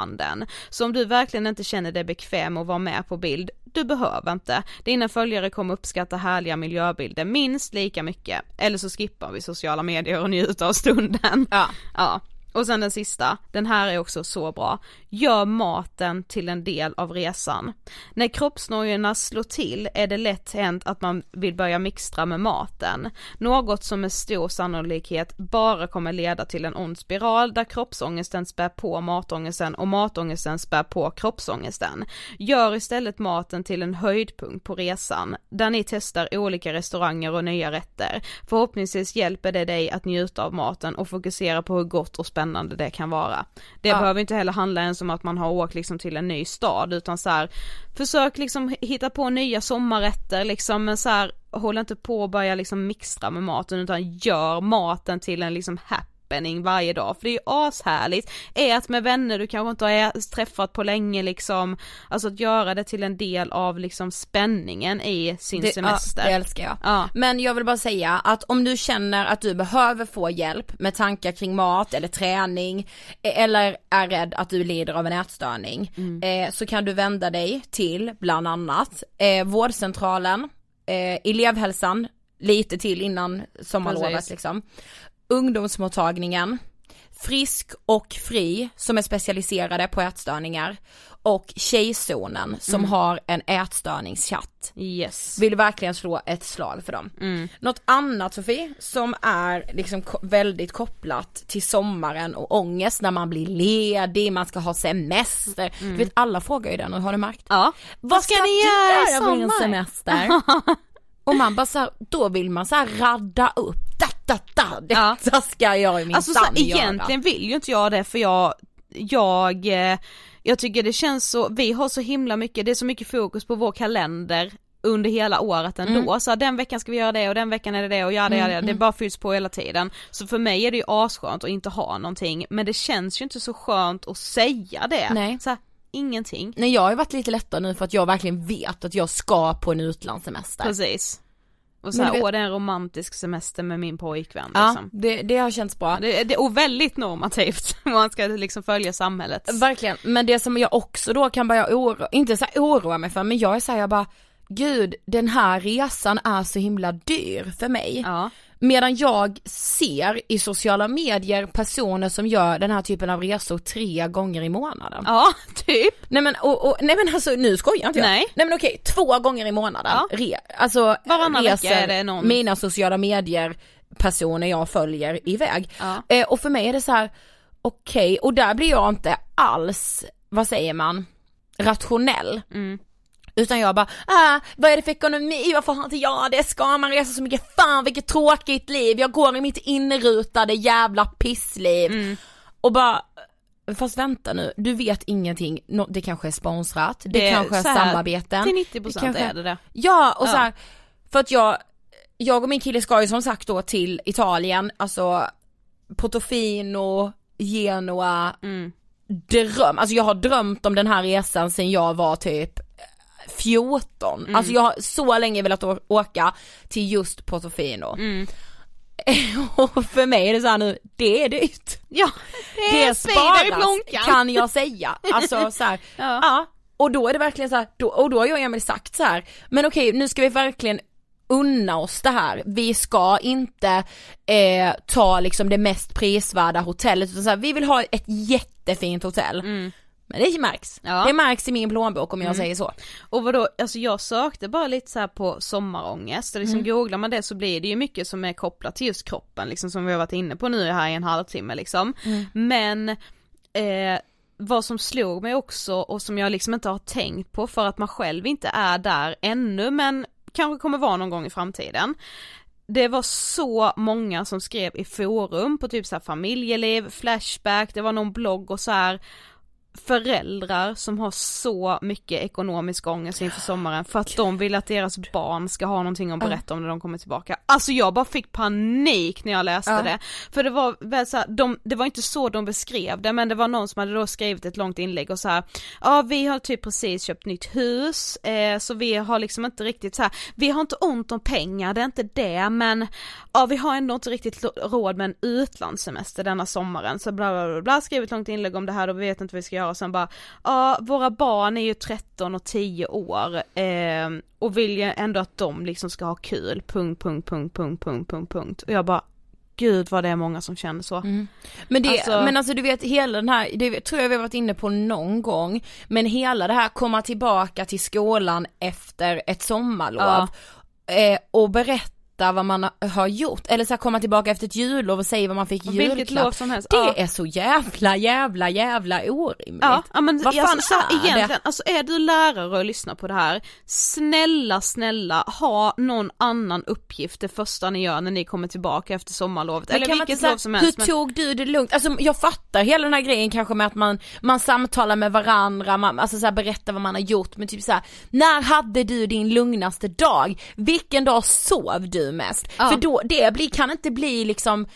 Så om du verkligen inte känner dig bekväm att vara med på bild, du behöver inte. Dina följare kommer uppskatta härliga miljöbilder minst lika mycket. Eller så skippar vi sociala medier och njuter av stunden. Ja. Ja. Och sen den sista, den här är också så bra. Gör maten till en del av resan. När kroppsnojorna slår till är det lätt hänt att man vill börja mixtra med maten. Något som med stor sannolikhet bara kommer leda till en ond spiral där kroppsångesten spär på matångesten och matångesten spär på kroppsångesten. Gör istället maten till en höjdpunkt på resan, där ni testar olika restauranger och nya rätter. Förhoppningsvis hjälper det dig att njuta av maten och fokusera på hur gott och spännande det kan vara. Det Ja. behöver inte heller handla ens om att man har åkt liksom till en ny stad utan så här, försök liksom hitta på nya sommarrätter liksom men så här, håll inte på och börja liksom mixtra med maten utan gör maten till en liksom happening varje dag för det är ju ashärligt, ät med vänner du kanske inte har träffat på länge liksom, alltså att göra det till en del av liksom spänningen i sin Det, semester. Ja, det älskar jag. Ja. Men jag vill bara säga att om du känner att du behöver få hjälp med tankar kring mat eller träning eh, eller är rädd att du lider av en ätstörning eh, så kan du vända dig till bland annat eh, vårdcentralen, eh, elevhälsan, lite till innan sommarlovet liksom, ungdomsmottagningen, Frisk och Fri som är specialiserade på ätstörningar och Tjejzonen som har en ätstörningschatt. Yes. Vill verkligen slå ett slag för dem. Något annat Sofie som är liksom ko- väldigt kopplat till sommaren och ångest när man blir ledig, man ska ha semester. Du vet alla frågar ju den och har du märkt? Ja. Vad ska, ni göra på din semester? och man bara så här, då vill man så här radda upp, da, da, da, detta ska jag i min Alltså så, göra. egentligen vill ju inte jag det för jag, jag, eh, jag tycker det känns så, vi har så himla mycket, det är så mycket fokus på vår kalender under hela året ändå, Mm. så den veckan ska vi göra det och den veckan är det det och ja det, ja, det, det bara fylls på hela tiden. Så för mig är det ju asskönt att inte ha någonting, men det känns ju inte så skönt att säga det. Nej. Så här, ingenting. Nej jag har ju varit lite lättare nu för att jag verkligen vet att jag ska på en utlandssemester. Precis. Och så Men här, du vet- åh det är en romantisk semester med min pojkvän Ja, liksom. det, det har känts bra. Det, det, och väldigt normativt man ska liksom följa samhället. Verkligen, men det som jag också då kan börja oroa, inte så här oroa mig för, men jag är såhär jag bara, gud den här resan är så himla dyr för mig. Ja. Medan jag ser i sociala medier personer som gör den här typen av resor tre gånger i månaden. Ja, typ. Nej men, och, och, nej men alltså nu skojar inte jag. Nej. nej men okej, två gånger i månaden. Ja. Re, alltså Varannan vecka är det någon. mina sociala medier personer jag följer iväg. Ja. Eh, och för mig är det så här: okej, och där blir jag inte alls, vad säger man, rationell. Mm. Utan jag bara, ah, vad är det för ekonomi, varför har inte jag det, ska man resa så mycket, fan vilket tråkigt liv, jag går i mitt inrutade jävla pissliv. Mm. Och bara, fast vänta nu, du vet ingenting, det kanske är sponsrat, det, Det kanske är här, samarbeten. Till 90% kanske- är det det. Ja och Ja. så här, för att jag, jag och min kille ska ju som sagt då till Italien, alltså Portofino, Genoa, Mm. dröm, alltså jag har drömt om den här resan sen jag var typ 14, Mm. alltså jag har så länge velat åka till just Portofino. Mm. och för mig är det så här nu, det är dyrt. Ja, det, Det sparas kan jag säga. Alltså så här, Ja. ja. Och då är det verkligen så här, då, och då har jag och Emil sagt så här, men okej nu ska vi verkligen unna oss det här. Vi ska inte eh, ta liksom det mest prisvärda hotellet utan så här, vi vill ha ett jättefint hotell. Men det märks. Mm. Ja. Mm. Det märks i min plånbok om jag säger så. Och vadå, alltså jag sökte bara lite så på sommarångest och liksom Mm. googlar man det så blir det ju mycket som är kopplat till just kroppen liksom som vi har varit inne på nu här i en halvtimme liksom. Mm. Men eh, vad som slog mig också och som jag liksom inte har tänkt på för att man själv inte är där ännu men kanske kommer vara någon gång i framtiden. det var så många som skrev i forum på typ så här familjeliv, flashback, det var någon blogg och så här föräldrar som har så mycket ekonomisk ångest inför sommaren för att de vill att deras barn ska ha någonting att berätta om när de kommer tillbaka. Alltså jag bara fick panik när jag läste Ja. det. För det var väl så här, de, det var inte så de beskrev det men det var någon som hade då skrivit ett långt inlägg och så här, ja vi har typ precis köpt nytt hus eh, så vi har liksom inte riktigt så här, vi har inte ont om pengar, det är inte det men ja vi har ändå inte riktigt råd med en utlandssemester denna sommaren så bla bla bla, bla skrivit långt inlägg om det här och vi vet inte vad vi ska göra och sen bara ja våra barn är ju 13 och 10 år eh, och vill ju ändå att de liksom ska ha kul, punkt, punkt, punkt, punkt, punkt, punkt, punkt. Och jag bara gud vad det är många som känner så. Men det, Alltså- men alltså du vet hela den här, det tror jag vi har varit inne på någon gång, men hela det här komma tillbaka till skolan efter ett sommarlov eh, och berätta vad man har- gjort, eller så här, komma tillbaka efter ett jullov och säga vad man fick i julklapp. som helst. Det ja. är så jävla jävla jävla orimligt. Ja, ja men Vad fan alltså, så är det? egentligen, alltså är du lärare och lyssnar på det här, snälla snälla ha någon annan uppgift det första ni gör när ni kommer tillbaka efter sommarlovet, Men eller vilket lov som helst. Hur tog du det lugnt? Alltså jag fattar hela den här grejen kanske med att man, man samtalar med varandra, man, alltså så här, berättar vad man har gjort men typ så här, när hade du din lugnaste dag? Vilken dag sov du mest? Ja. För då, det blir, kan inte bli liksom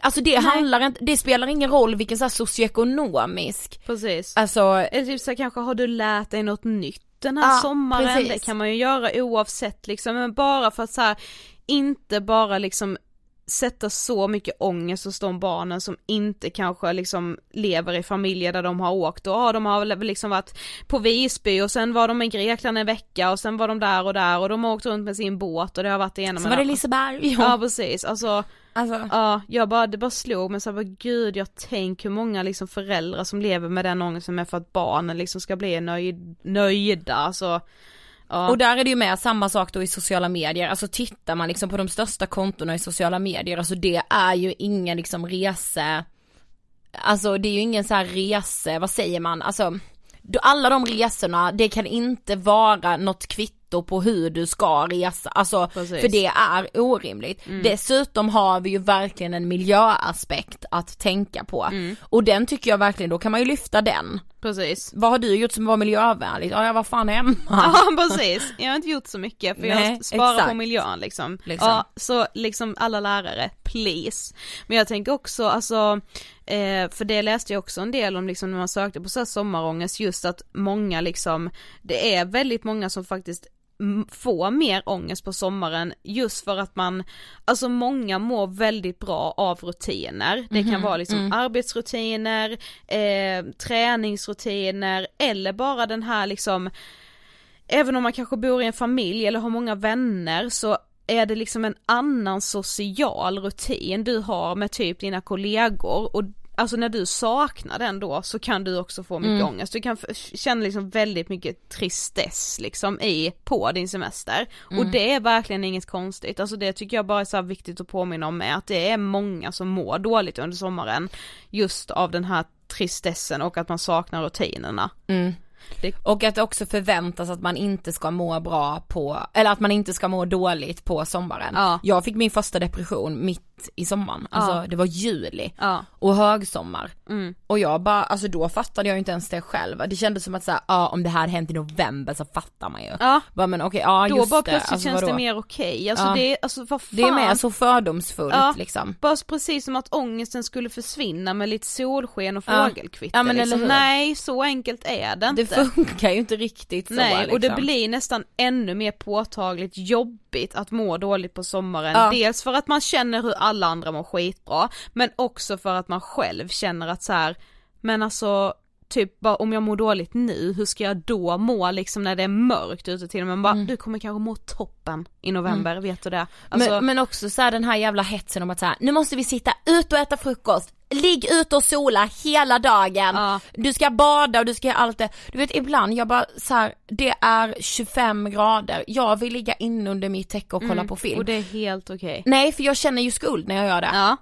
Alltså det handlar inte, det spelar ingen roll vilken så här socioekonomisk, Precis. alltså Eller typ så här, kanske har du lärt dig något nytt den här Ja, sommaren, precis. det kan man ju göra oavsett liksom, men bara för att så här, inte bara liksom sätta så mycket ångest hos de barnen som inte kanske liksom lever i familjer där de har åkt och ja, de har liksom varit på Visby och sen var de i Grekland en vecka och sen var de där och där och de har åkt runt med sin båt och det har varit det ena så var det. Liseberg. Ja precis, alltså Alltså, Ja, jag bara, det bara slog mig så bara, gud jag tänk hur många liksom föräldrar som lever med den ångesten med för att barnen liksom ska bli nöjd, nöjda, alltså ja. Och där är det ju med samma sak då i sociala medier, alltså tittar man liksom på de största kontona i sociala medier, alltså det är ju ingen liksom rese, alltså det är ju ingen så här rese, vad säger man, alltså alla de resorna, det kan inte vara något kvitto på hur du ska resa, alltså Precis. för det är orimligt. Dessutom har vi ju verkligen en miljöaspekt att tänka på och den tycker jag verkligen, då kan man ju lyfta den. precis. Vad har du gjort som var miljövänligt? Ja jag var fan hemma. Ja precis, jag har inte gjort så mycket för Nej, jag sparar exakt. på miljön liksom. Liksom. Ja, så liksom alla lärare, please. Men jag tänker också alltså, eh, för det läste jag också en del om liksom när man sökte på så här sommarångest, just att många liksom, det är väldigt många som faktiskt får mer ångest på sommaren just för att man, alltså många mår väldigt bra av rutiner. Det kan vara liksom arbetsrutiner, eh, träningsrutiner eller bara den här liksom även om man kanske bor i en familj eller har många vänner så är det liksom en annan social rutin du har med typ dina kollegor och alltså när du saknar den då så kan du också få mycket ångest. Du kan känna liksom väldigt mycket tristess liksom i, på din semester. Och det är verkligen inget konstigt, alltså det tycker jag bara är så viktigt att påminna om med att det är många som mår dåligt under sommaren just av den här tristessen och att man saknar rutinerna. Det- Och att det också förväntas att man inte ska må bra på, eller att man inte ska må dåligt på sommaren. Ja. Jag fick min första depression mitt i sommaren, alltså Ja. det var juli Ja. och högsommar. Mm. Och jag bara, alltså då fattade jag ju inte ens det själv. Det kändes som att säga, ja om det här hänt i november så fattar man ju. Ja. Bara, men okej, ja Då just bara det. plötsligt Alltså, känns det vadå? mer okej, alltså Ja. det är, alltså vad fan. Det är mer så fördomsfullt Ja. liksom. Bara precis som att ångesten skulle försvinna med lite solsken och Ja. fågelkvitter Ja, men liksom. eller? Nej, så enkelt är det inte. Det funkar ju inte riktigt så Nej, liksom. och det blir nästan ännu mer påtagligt jobbigt att må dåligt på sommaren. Ja. Dels för att man känner hur alla andra mår skitbra, men också för att man själv känner att så här, men alltså typ bara om jag mår dåligt nu, hur ska jag då må liksom när det är mörkt ute till och med? Bara, du kommer kanske må toppen i november, vet du det? Alltså, men, men också så här den här jävla hetsen om att så här, nu måste vi sitta ute och äta frukost, ligg ute och sola hela dagen, Ja. du ska bada och du ska göra allt det. Du vet ibland, jag bara så här, det är 25 grader, jag vill ligga inne under mitt täcke och kolla på film. Mm. och det är helt okej. Nej för jag känner ju skuld när jag gör det. Ja.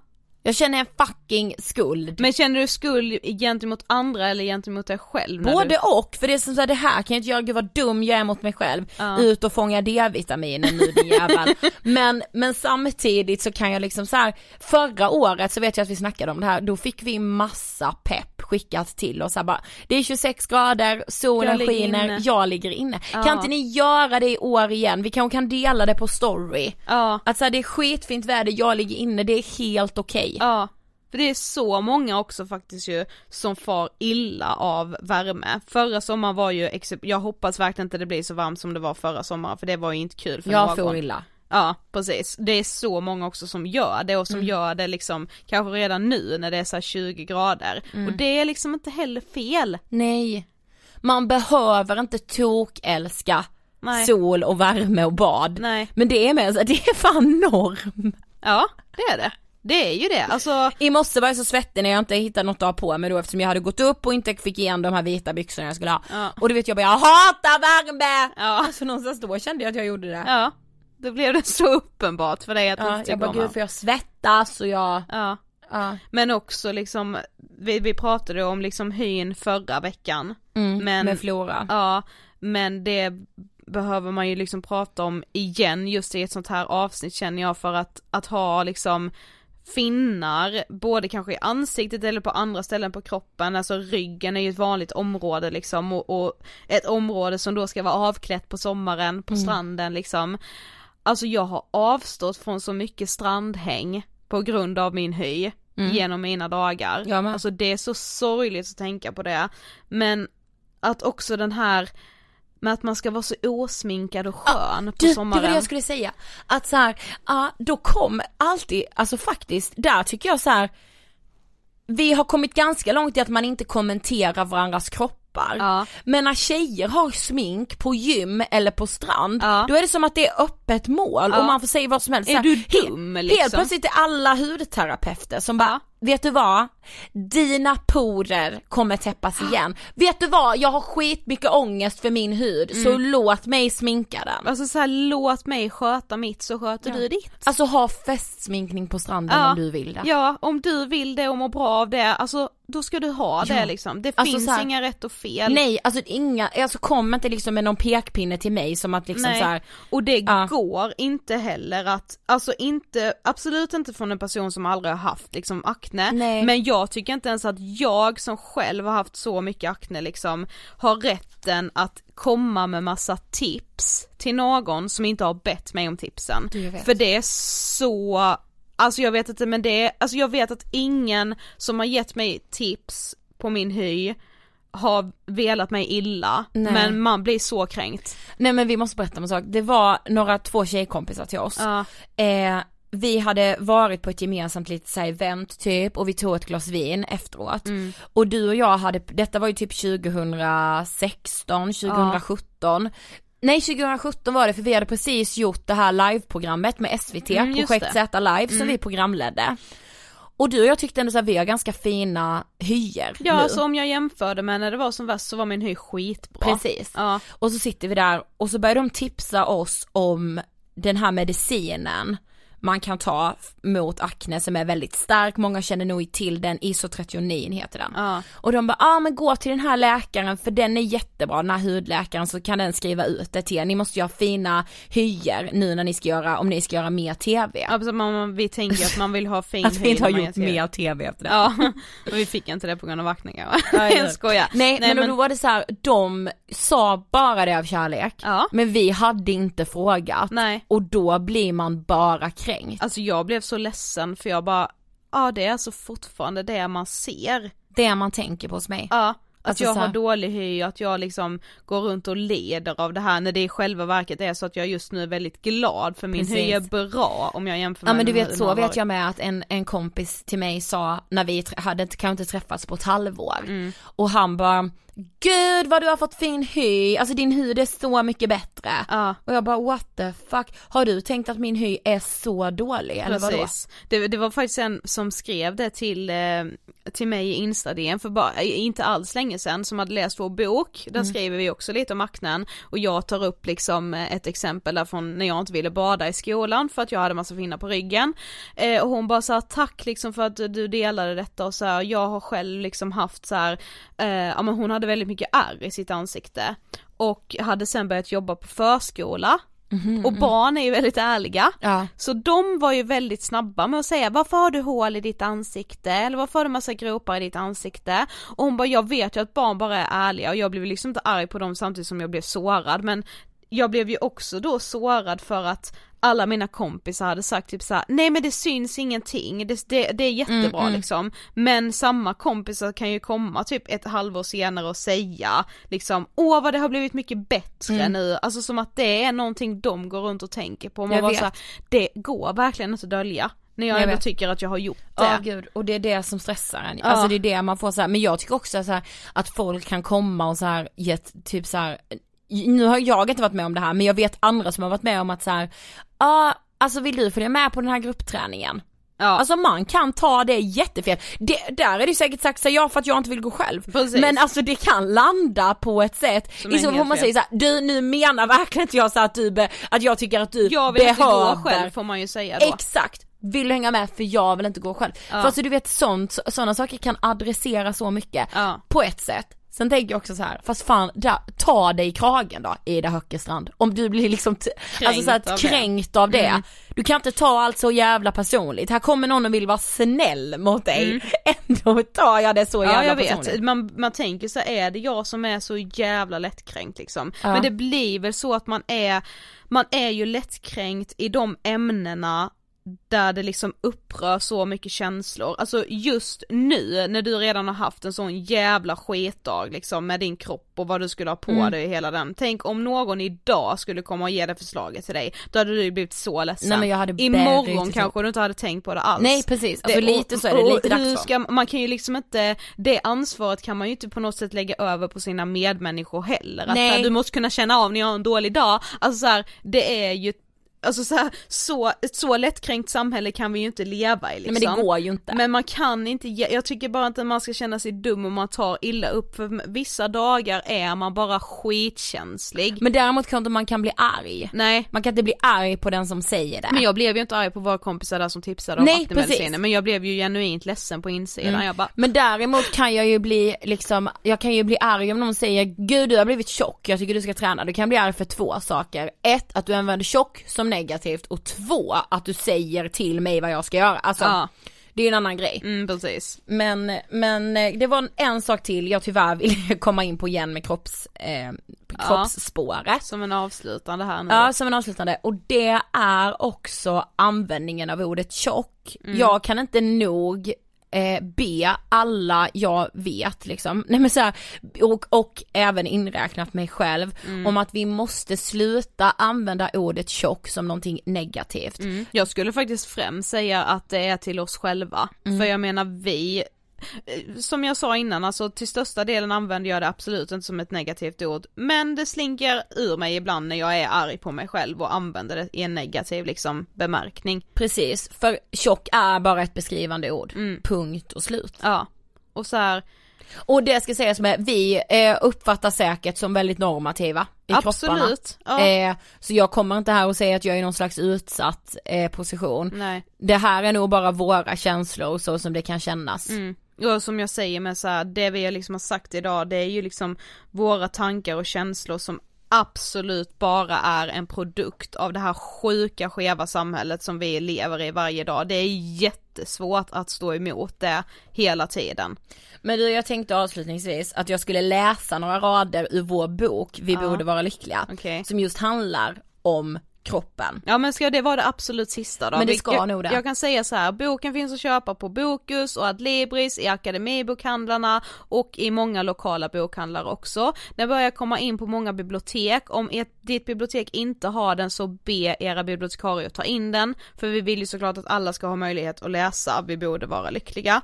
Jag känner en fucking skuld. Men känner du skuld gentemot andra eller gentemot dig själv? Både du... och, för det är som såhär, det här kan jag inte göra, gud vad dum jag är mot mig själv. Ja. Ut och fånga D-vitaminen nu din jävel. men, men samtidigt så kan jag liksom så här, förra året så vet jag att vi snackade om det här, då fick vi massa pepp skickat till oss här bara, det är 26 grader, solen Jag skiner, jag ligger inne. Ja. Kan inte ni göra det i år igen? Vi kanske kan dela det på story. Ja, Att så här, det är skitfint väder, jag ligger inne, det är helt okej. Ja. För det är så många också faktiskt ju som far illa av värme. Förra sommaren var ju, jag hoppas verkligen inte det blir så varmt som det var förra sommaren för det var ju inte kul för Jag någon. får illa. Ja precis, det är så många också som gör det och som Mm. gör det liksom kanske redan nu när det är så här 20 grader. Mm. Och det är liksom inte heller fel. Nej. Man behöver inte tokälska Nej. sol och värme och bad. Nej. Men det är med det är fan norm. Ja, det är det. Det är ju det, alltså I morse var jag så svettig när jag inte hittade något att ha på mig då eftersom jag hade gått upp och inte fick igen de här vita byxorna jag skulle ha. Ja. Och du vet jag bara, jag hatar värme! Ja. Alltså någonstans då kände jag att jag gjorde det. Ja, då blev det så uppenbart för dig att Ja, jag bara gud för jag svettas och jag, Ja, ja. men också liksom, vi, vi pratade om liksom hyn förra veckan. Mm, Men- med Flora. Ja, men det behöver man ju liksom prata om igen just i ett sånt här avsnitt känner jag för att, att ha liksom finnar, både kanske i ansiktet eller på andra ställen på kroppen, alltså ryggen är ju ett vanligt område liksom och, och ett område som då ska vara avklätt på sommaren på stranden liksom. Alltså jag har avstått från så mycket strandhäng på grund av min hy genom mina dagar. Med. Alltså det är så sorgligt att tänka på det. Men att också den här med att man ska vara så osminkad och skön på Du, det sommaren. var det jag skulle säga. Att så här, ja då kom alltid, alltså faktiskt, där tycker jag så här. Vi har kommit ganska långt i att man inte kommenterar varandras kroppar. Ja. Men när tjejer har smink på gym eller på strand, Ja. då är det som att det är öppet mål Ja. och man får säga vad som helst. Är du dum, Helt liksom? plötsligt är alla hudterapeuter som bara, vet du vad? Dina porer kommer täppas igen. Vet du vad? Jag har skitmycket ångest för min hud, så låt mig sminka den. Alltså så här, låt mig sköta mitt så sköter du ditt. Alltså ha festsminkning på stranden Ja. om du vill det. Ja, om du vill det och mår bra av det, alltså då ska du ha Ja. det liksom. Det Alltså, finns här- inga rätt och fel. Nej, alltså inga, alltså kom inte liksom med någon pekpinne till mig som att liksom Nej. så här, Och det Ja. går inte heller att, alltså inte, absolut inte från en person som aldrig har haft liksom akne, Nej. men jag tycker inte ens att jag som själv har haft så mycket akne liksom, har rätten att komma med massa tips till någon som inte har bett mig om tipsen. För det är så, alltså jag vet inte men det alltså jag vet att ingen som har gett mig tips på min hy har velat mig illa, Nej. men man blir så kränkt. nej men vi måste berätta om en sak. Det var några två tjejkompisar till oss. Ja. Eh, vi hade varit på ett gemensamt litet så event typ och vi tog ett glas vin efteråt. Mm. Och du och jag hade, detta var ju typ 2016, 2017. Nej 2017 var det för vi hade precis gjort det här liveprogrammet med SVT, Mm, Projekt. Z Live som vi programledde. Och du och jag tyckte ändå så här, vi har ganska fina hyer Ja, nu. alltså om jag jämförde med när det var som värst så var min hy skitbra. Precis. Ja. Och så sitter vi där och så börjar de tipsa oss om den här medicinen man kan ta mot akne som är väldigt stark, många känner nog till den, isotrionin heter den. Ja. Och de bara, ja ah, men gå till den här läkaren för den är jättebra, den här hudläkaren så kan den skriva ut det till er, ni måste ju ha fina hyer nu när ni ska göra, om ni ska göra mer TV. Alltså man, vi tänker att man vill ha fin Att vi inte har gjort mer TV efter det. Ja, och vi fick inte det på grund av vackningar va? Ja, jag skojar. Nej, men, då var det så här, de sa bara det av kärlek, Ja. men vi hade inte frågat. Nej. Och då blir man bara kränkt. Alltså jag blev så ledsen för jag bara, ja det är alltså fortfarande det man ser. Det man tänker på hos mig. Ja. Att Alltså jag har dålig hy, att jag liksom går runt och leder av det här när det i själva verket är så att jag just nu är väldigt glad för min hy Precis. är bra om jag jämför med Ja men du vet så vet jag med att en, en kompis till mig sa när vi hade inte- kanske inte träffats på ett halvår Mm. och han bara gud vad du har fått fin hy, alltså din hud är så mycket bättre. Ja. Och jag bara what the fuck, har du tänkt att min hy är så dålig eller vadå? Det, det var faktiskt en som skrev det till, eh, till mig i Instagram för bara, eh, inte alls länge sedan som hade läst vår bok, där Mm. skriver vi också lite om aknen och jag tar upp liksom eh, ett exempel där från när jag inte ville bada i skolan för att jag hade massa finnar på ryggen eh, och hon bara sa tack liksom för att du delade detta och så här, jag har själv liksom haft så här, eh, ja men hon hade väldigt mycket ärr i sitt ansikte och hade sen börjat jobba på förskola. Och barn är ju väldigt ärliga. Ja. så de var ju väldigt snabba med att säga varför har du hål i ditt ansikte? Eller varför har du massa gropar i ditt ansikte? Och hon bara jag vet ju att barn bara är ärliga och jag blev liksom inte arg på dem samtidigt som jag blev sårad men jag blev ju också då sårad för att alla mina kompisar hade sagt typ såhär, nej men det syns ingenting, det, det, det är jättebra liksom Men samma kompisar kan ju komma typ ett halvår senare och säga liksom, åh vad det har blivit mycket bättre nu, alltså som att det är någonting de går runt och tänker på, man Jag vet. såhär, det går verkligen inte att dölja när jag, Jag ändå tycker att jag har gjort det. Ja gud, och det är det som stressar en. Alltså det är det man får så här, men jag tycker också så här, att folk kan komma och så här gett typ så här. Nu har jag inte varit med om det här men jag vet andra som har varit med om att så här, ja alltså vill du följa med på den här gruppträningen? Ja. Alltså man kan ta det jättefel. Det, där är det ju säkert sagt så ja för att jag inte vill gå själv. Precis. Men alltså det kan landa på ett sätt, Som i så man säga så här, du nu menar verkligen inte jag så att du, be, att jag tycker att du jag vill inte behöver gå själv får man ju säga då. Exakt! Vill du hänga med för jag vill inte gå själv. Ja. För alltså du vet sånt, sådana saker kan adressera så mycket Ja. på ett sätt. Sen tänker jag också så här, fast fan, där, ta dig i kragen då Ida Höckestrand. Om du blir liksom, t- alltså så här, av det. Mm. kränkt av det. Du kan inte ta allt så jävla personligt. Här kommer någon och vill vara snäll mot dig. Ändå tar jag det så jävla Mm. Ja jag personligt. vet, man, man tänker så är det jag som är så jävla lättkränkt liksom. Ja. Men det blir väl så att man är, man är ju lättkränkt i de ämnena där det liksom upprör så mycket känslor, alltså just nu när du redan har haft en sån jävla skitdag liksom med din kropp och vad du skulle ha på Mm. dig och hela den, tänk om någon idag skulle komma och ge det förslaget till dig, då hade du blivit så ledsen. Nej, men jag hade Imorgon ihop. kanske du inte hade tänkt på det alls. Nej precis, alltså Det- lite och- så är det, lite dags ska, Man kan ju liksom inte, det ansvaret kan man ju inte på något sätt lägga över på sina medmänniskor heller. Att Nej. här, du måste kunna känna av när jag har en dålig dag, alltså så här, det är ju Alltså så, här, så, ett så lättkränkt samhälle kan vi ju inte leva i liksom. Nej, men det går ju inte. Men man kan inte, jag tycker bara inte man ska känna sig dum om man tar illa upp för vissa dagar är man bara skitkänslig. Men däremot kan inte man kan bli arg. Nej. Man kan inte bli arg på den som säger det. Men jag blev ju inte arg på våra kompisar där som tipsade om aknemediciner men jag blev ju genuint ledsen på insidan, Mm. jag bara Men däremot kan jag ju bli liksom, jag kan ju bli arg om någon säger gud du har blivit tjock, jag tycker du ska träna. Du kan bli arg för två saker. Ett, att du använder tjock som negativt och två, att du säger till mig vad jag ska göra. Alltså, Ja. det är ju en annan grej. Mm precis. Men, men eh, det var en, sak till jag tyvärr ville komma in på igen med kropps, eh, kroppsspåret. Som en avslutande här nu. Ja, som en avslutande. Och det är också användningen av ordet tjock. Mm. Jag kan inte nog eh, be alla jag vet liksom, nej men så här, och, och även inräknat mig själv, Mm. om att vi måste sluta använda ordet tjock som någonting negativt. Mm. Jag skulle faktiskt främst säga att det är till oss själva, Mm. för jag menar vi som jag sa innan, alltså till största delen använder jag det absolut inte som ett negativt ord, men det slinker ur mig ibland när jag är arg på mig själv och använder det i en negativ liksom bemärkning. Precis, för tjock är bara ett beskrivande ord, Mm. punkt och slut. Ja, och så här, Och det ska sägas med, vi eh, uppfattar säkert som väldigt normativa i kropparna. absolut. Ja. Eh, så jag kommer inte här och säga att jag är i någon slags utsatt eh, position. Nej. Det här är nog bara våra känslor så som det kan kännas. Mm. Och som jag säger med så här, det vi liksom har sagt idag, det är ju liksom våra tankar och känslor som absolut bara är en produkt av det här sjuka skeva samhället som vi lever i varje dag. Det är jättesvårt att stå emot det hela tiden. Men du jag tänkte avslutningsvis att jag skulle läsa några rader ur vår bok Vi Ja. borde vara lyckliga. Okej. Som just handlar om kroppen. Ja men ska det vara det absolut sista då? Men det ska jag, nog det. Jag kan säga så här, boken finns att köpa på Bokus och Adlibris, i Akademibokhandlarna och i många lokala bokhandlar också. Den börjar komma in på många bibliotek, om ert, ditt bibliotek inte har den så be era bibliotekarier ta in den, för vi vill ju såklart att alla ska ha möjlighet att läsa Vi borde vara lyckliga.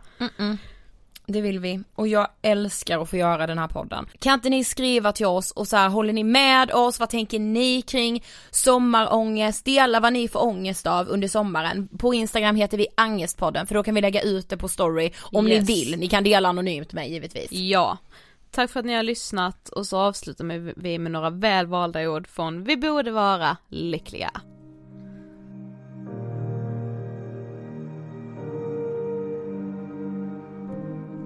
Det vill vi. Och jag älskar att få göra den här podden. Kan inte ni skriva till oss och så här, håller ni med oss? Vad tänker ni kring sommarångest? Dela vad ni får ångest av under sommaren. På Instagram heter vi Angestpodden för då kan vi lägga ut det på story om Yes. ni vill. Ni kan dela anonymt med givetvis. Ja. Tack för att ni har lyssnat och så avslutar vi med några välvalda ord från Vi borde vara lyckliga.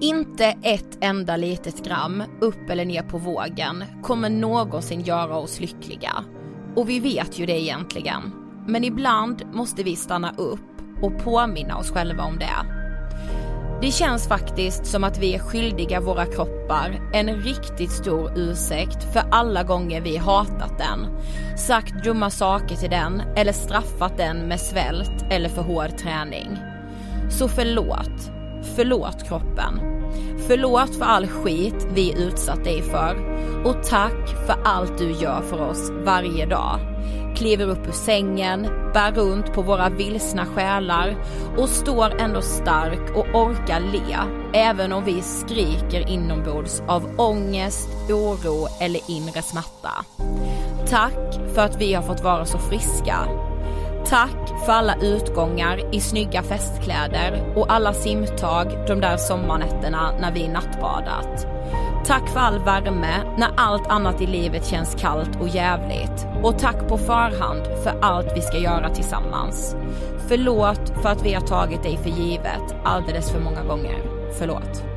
Inte ett enda litet gram upp eller ner på vågen kommer någonsin göra oss lyckliga. Och vi vet ju det egentligen. Men ibland måste vi stanna upp och påminna oss själva om det. Det känns faktiskt som att vi är skyldiga våra kroppar en riktigt stor ursäkt för alla gånger vi hatat den, sagt dumma saker till den eller straffat den med svält eller för hård träning. Så förlåt, förlåt kroppen. Förlåt för all skit vi utsatt dig för och tack för allt du gör för oss varje dag. Kliver upp ur sängen, bär runt på våra vilsna själar och står ändå stark och orkar le även om vi skriker inombords av ångest, oro eller inre smärta. Tack för att vi har fått vara så friska Tack för alla utgångar i snygga festkläder och alla simtag de där sommarnätterna när vi nattbadat. Tack för all värme när allt annat i livet känns kallt och jävligt. Och tack på förhand för allt vi ska göra tillsammans. Förlåt för att vi har tagit dig för givet alldeles för många gånger. Förlåt.